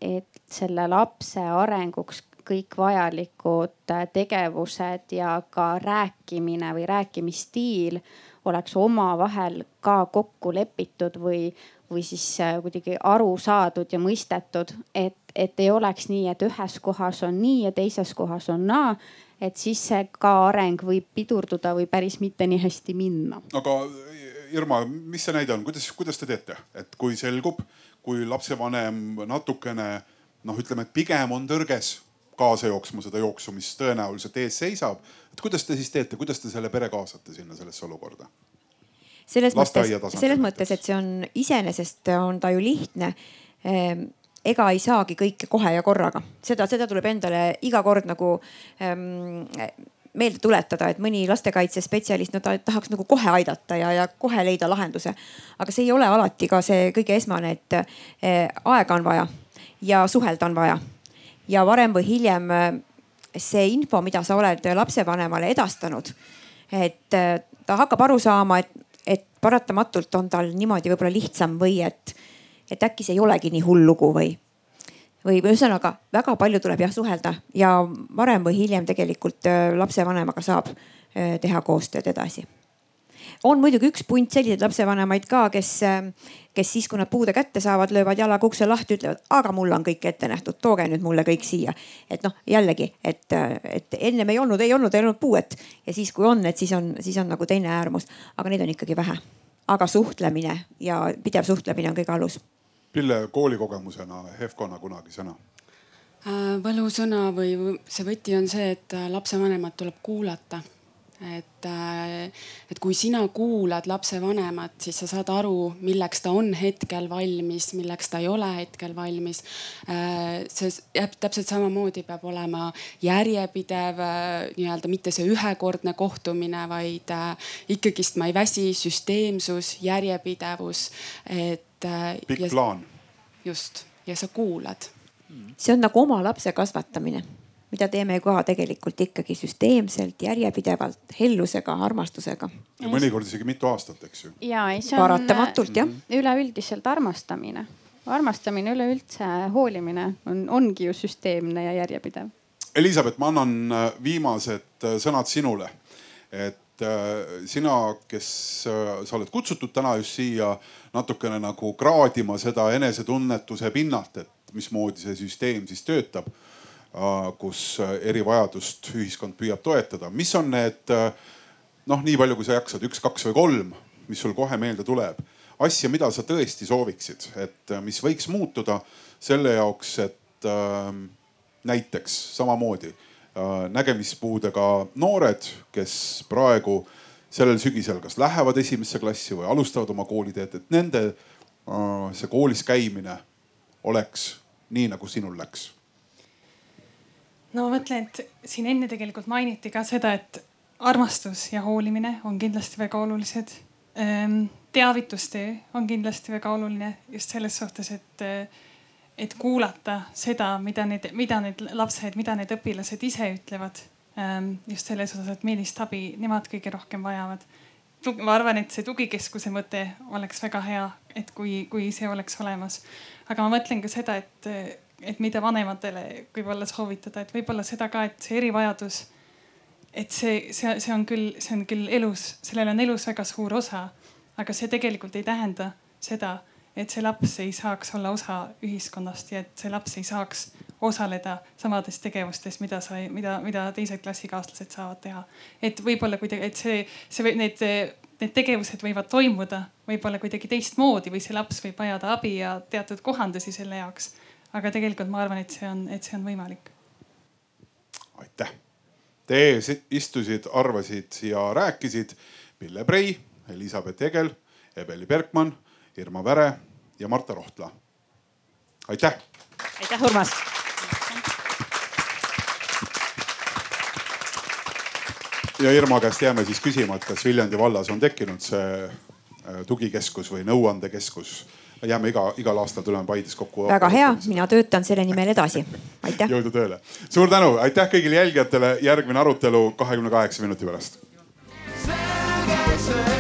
Speaker 14: et selle lapse arenguks kõik vajalikud äh, tegevused ja ka rääkimine või rääkimisstiil oleks omavahel ka kokku lepitud või, või siis äh, kuidagi aru saadud ja mõistetud, et, et ei oleks nii, et ühes kohas on nii ja teises kohas on naa. et siis see ka areng võib pidurduda või päris mitte nii hästi minna.
Speaker 10: aga Irma, mis see näide on, kuidas, kuidas te teete, et kui selgub, kui lapsevanem natukene noh, ütleme, et pigem on tõrges kaasa jooksma seda jooksu, mis tõenäoliselt ees seisab. et kuidas te siis teete, kuidas te selle pere kaasate sinna sellesse olukorda?
Speaker 13: selles mõttes, selles mõttes, et see on iseenesest on ta ju lihtne ehm, ega ei saagi kõike kohe ja korraga, seda, seda tuleb endale iga kord nagu ähm, meelde tuletada, et mõni lastekaitsespetsialist, no ta tahaks nagu kohe aidata ja, ja kohe leida lahenduse. aga see ei ole alati ka see kõige esmane, et äh, aega on vaja ja suhelda on vaja. ja varem või hiljem äh, see info, mida sa oled lapsevanemale edastanud, et äh, ta hakkab aru saama, et, et paratamatult on tal niimoodi võib-olla lihtsam või et, et äkki see ei olegi nii hull lugu või või ühesõnaga väga palju tuleb jah suhelda ja varem või hiljem tegelikult äh, lapsevanemaga saab äh, teha koostööd edasi on muidugi üks punt selliseid lapsevanemaid ka, kes, äh, kes siis, kui nad puude kätte saavad, löövad jalaga ukse lahti, ütlevad, aga mul on kõik ette nähtud, tooge nüüd mulle kõik siia. et noh, jällegi, et, et ennem ei olnud, ei olnud, ei olnud puuet ja siis, kui on, et siis on, siis on nagu teine äärmus, aga neid on ikkagi vähe. Aga suhtlemine ja pidev suhtlemine on kõige alus
Speaker 10: Pille koolikogemusena Hefkona kunagi sõna?
Speaker 12: Äh, võlusõna või see võti on see, et äh, lapsevanemat tuleb kuulata. Et, äh, et kui sina kuulad lapsevanemat, siis sa saad aru, milleks ta on hetkel valmis, milleks ta ei ole hetkel valmis. see jääb täpselt samamoodi, peab olema järjepidev nii-öelda mitte see ühekordne kohtumine, vaid ikkagist ma ei väsi, süsteemsus, järjepidevus, et
Speaker 10: pikk ja, plaan.
Speaker 12: just ja sa kuulad.
Speaker 13: see on nagu oma lapse kasvatamine, mida teeme ka tegelikult ikkagi süsteemselt, järjepidevalt, hellusega, armastusega.
Speaker 10: ja mõnikord isegi mitu aastat, eks ju.
Speaker 14: ja ei, see on
Speaker 13: paratamatult jah.
Speaker 14: üleüldiselt armastamine, armastamine, üleüldse hoolimine on, ongi ju süsteemne ja järjepidev.
Speaker 10: Elizabeth, ma annan äh, viimased äh, sõnad sinule. et äh, sina, kes sa oled kutsutud täna just siia natukene nagu kraadima seda enesetunnetuse pinnalt, et mismoodi see süsteem siis töötab, kus erivajadust ühiskond püüab toetada. mis on need noh, nii palju kui sa jaksad, üks, kaks või kolm, mis sul kohe meelde tuleb, asja, mida sa tõesti sooviksid, et mis võiks muutuda selle jaoks, et äh, näiteks samamoodi äh, nägemispuudega noored, kes praegu äh, sellel sügisel kas lähevad esimesse klassi või alustavad oma kooliteed, et nende äh, see koolis käimine oleks nii, nagu sinul läks?
Speaker 15: No ma mõtlen, et siin enne tegelikult mainiti ka seda, et armastus ja hoolimine on kindlasti väga olulised. Ehm, teavitustöö on kindlasti väga oluline just selles suhtes, et, et kuulata seda, mida need, mida need lapsed, mida need õpilased ise ütlevad Ähm, just selles osas, et millist abi nemad kõige rohkem vajavad. ma arvan, et see tugikeskuse mõte oleks väga hea, et kui, kui see oleks olemas. aga ma mõtlen ka seda, et, et mida vanematele võib-olla soovitada, et võib-olla seda ka, et see erivajadus, et see, see, see on küll, see on küll elus, sellel on elus väga suur osa, aga see tegelikult ei tähenda seda, et see laps ei saaks olla osa ühiskonnast ja et see laps ei saaks osaleda samades tegevustes, mida sa, mida, mida teised klassikaaslased saavad teha. et võib-olla kuidagi, et see, see, need, need tegevused võivad toimuda võib-olla kuidagi teistmoodi või see laps võib vajada abi ja teatud kohandusi selle jaoks. Aga tegelikult ma arvan, et see on, et see on võimalik.
Speaker 10: aitäh. Te istusid, arvasid ja rääkisid Pille Prei, Elizabeth Egel, Ebeli Bergmann, Irma Väre ja Marta Rohtla. aitäh.
Speaker 11: aitäh, Urmas
Speaker 10: ja Irma käest jääme siis küsima, et kas Viljandi vallas on tekkinud see äh, tugikeskus või nõuandekeskus. Jääme iga, igal aastal tuleme Paides kokku.
Speaker 13: väga hea, mina töötan selle nimel edasi. aitäh.
Speaker 10: jõudu tööle. suur tänu, aitäh kõigile jälgijatele. järgmine arutelu kahekümne kaheksa minuti pärast. selge see,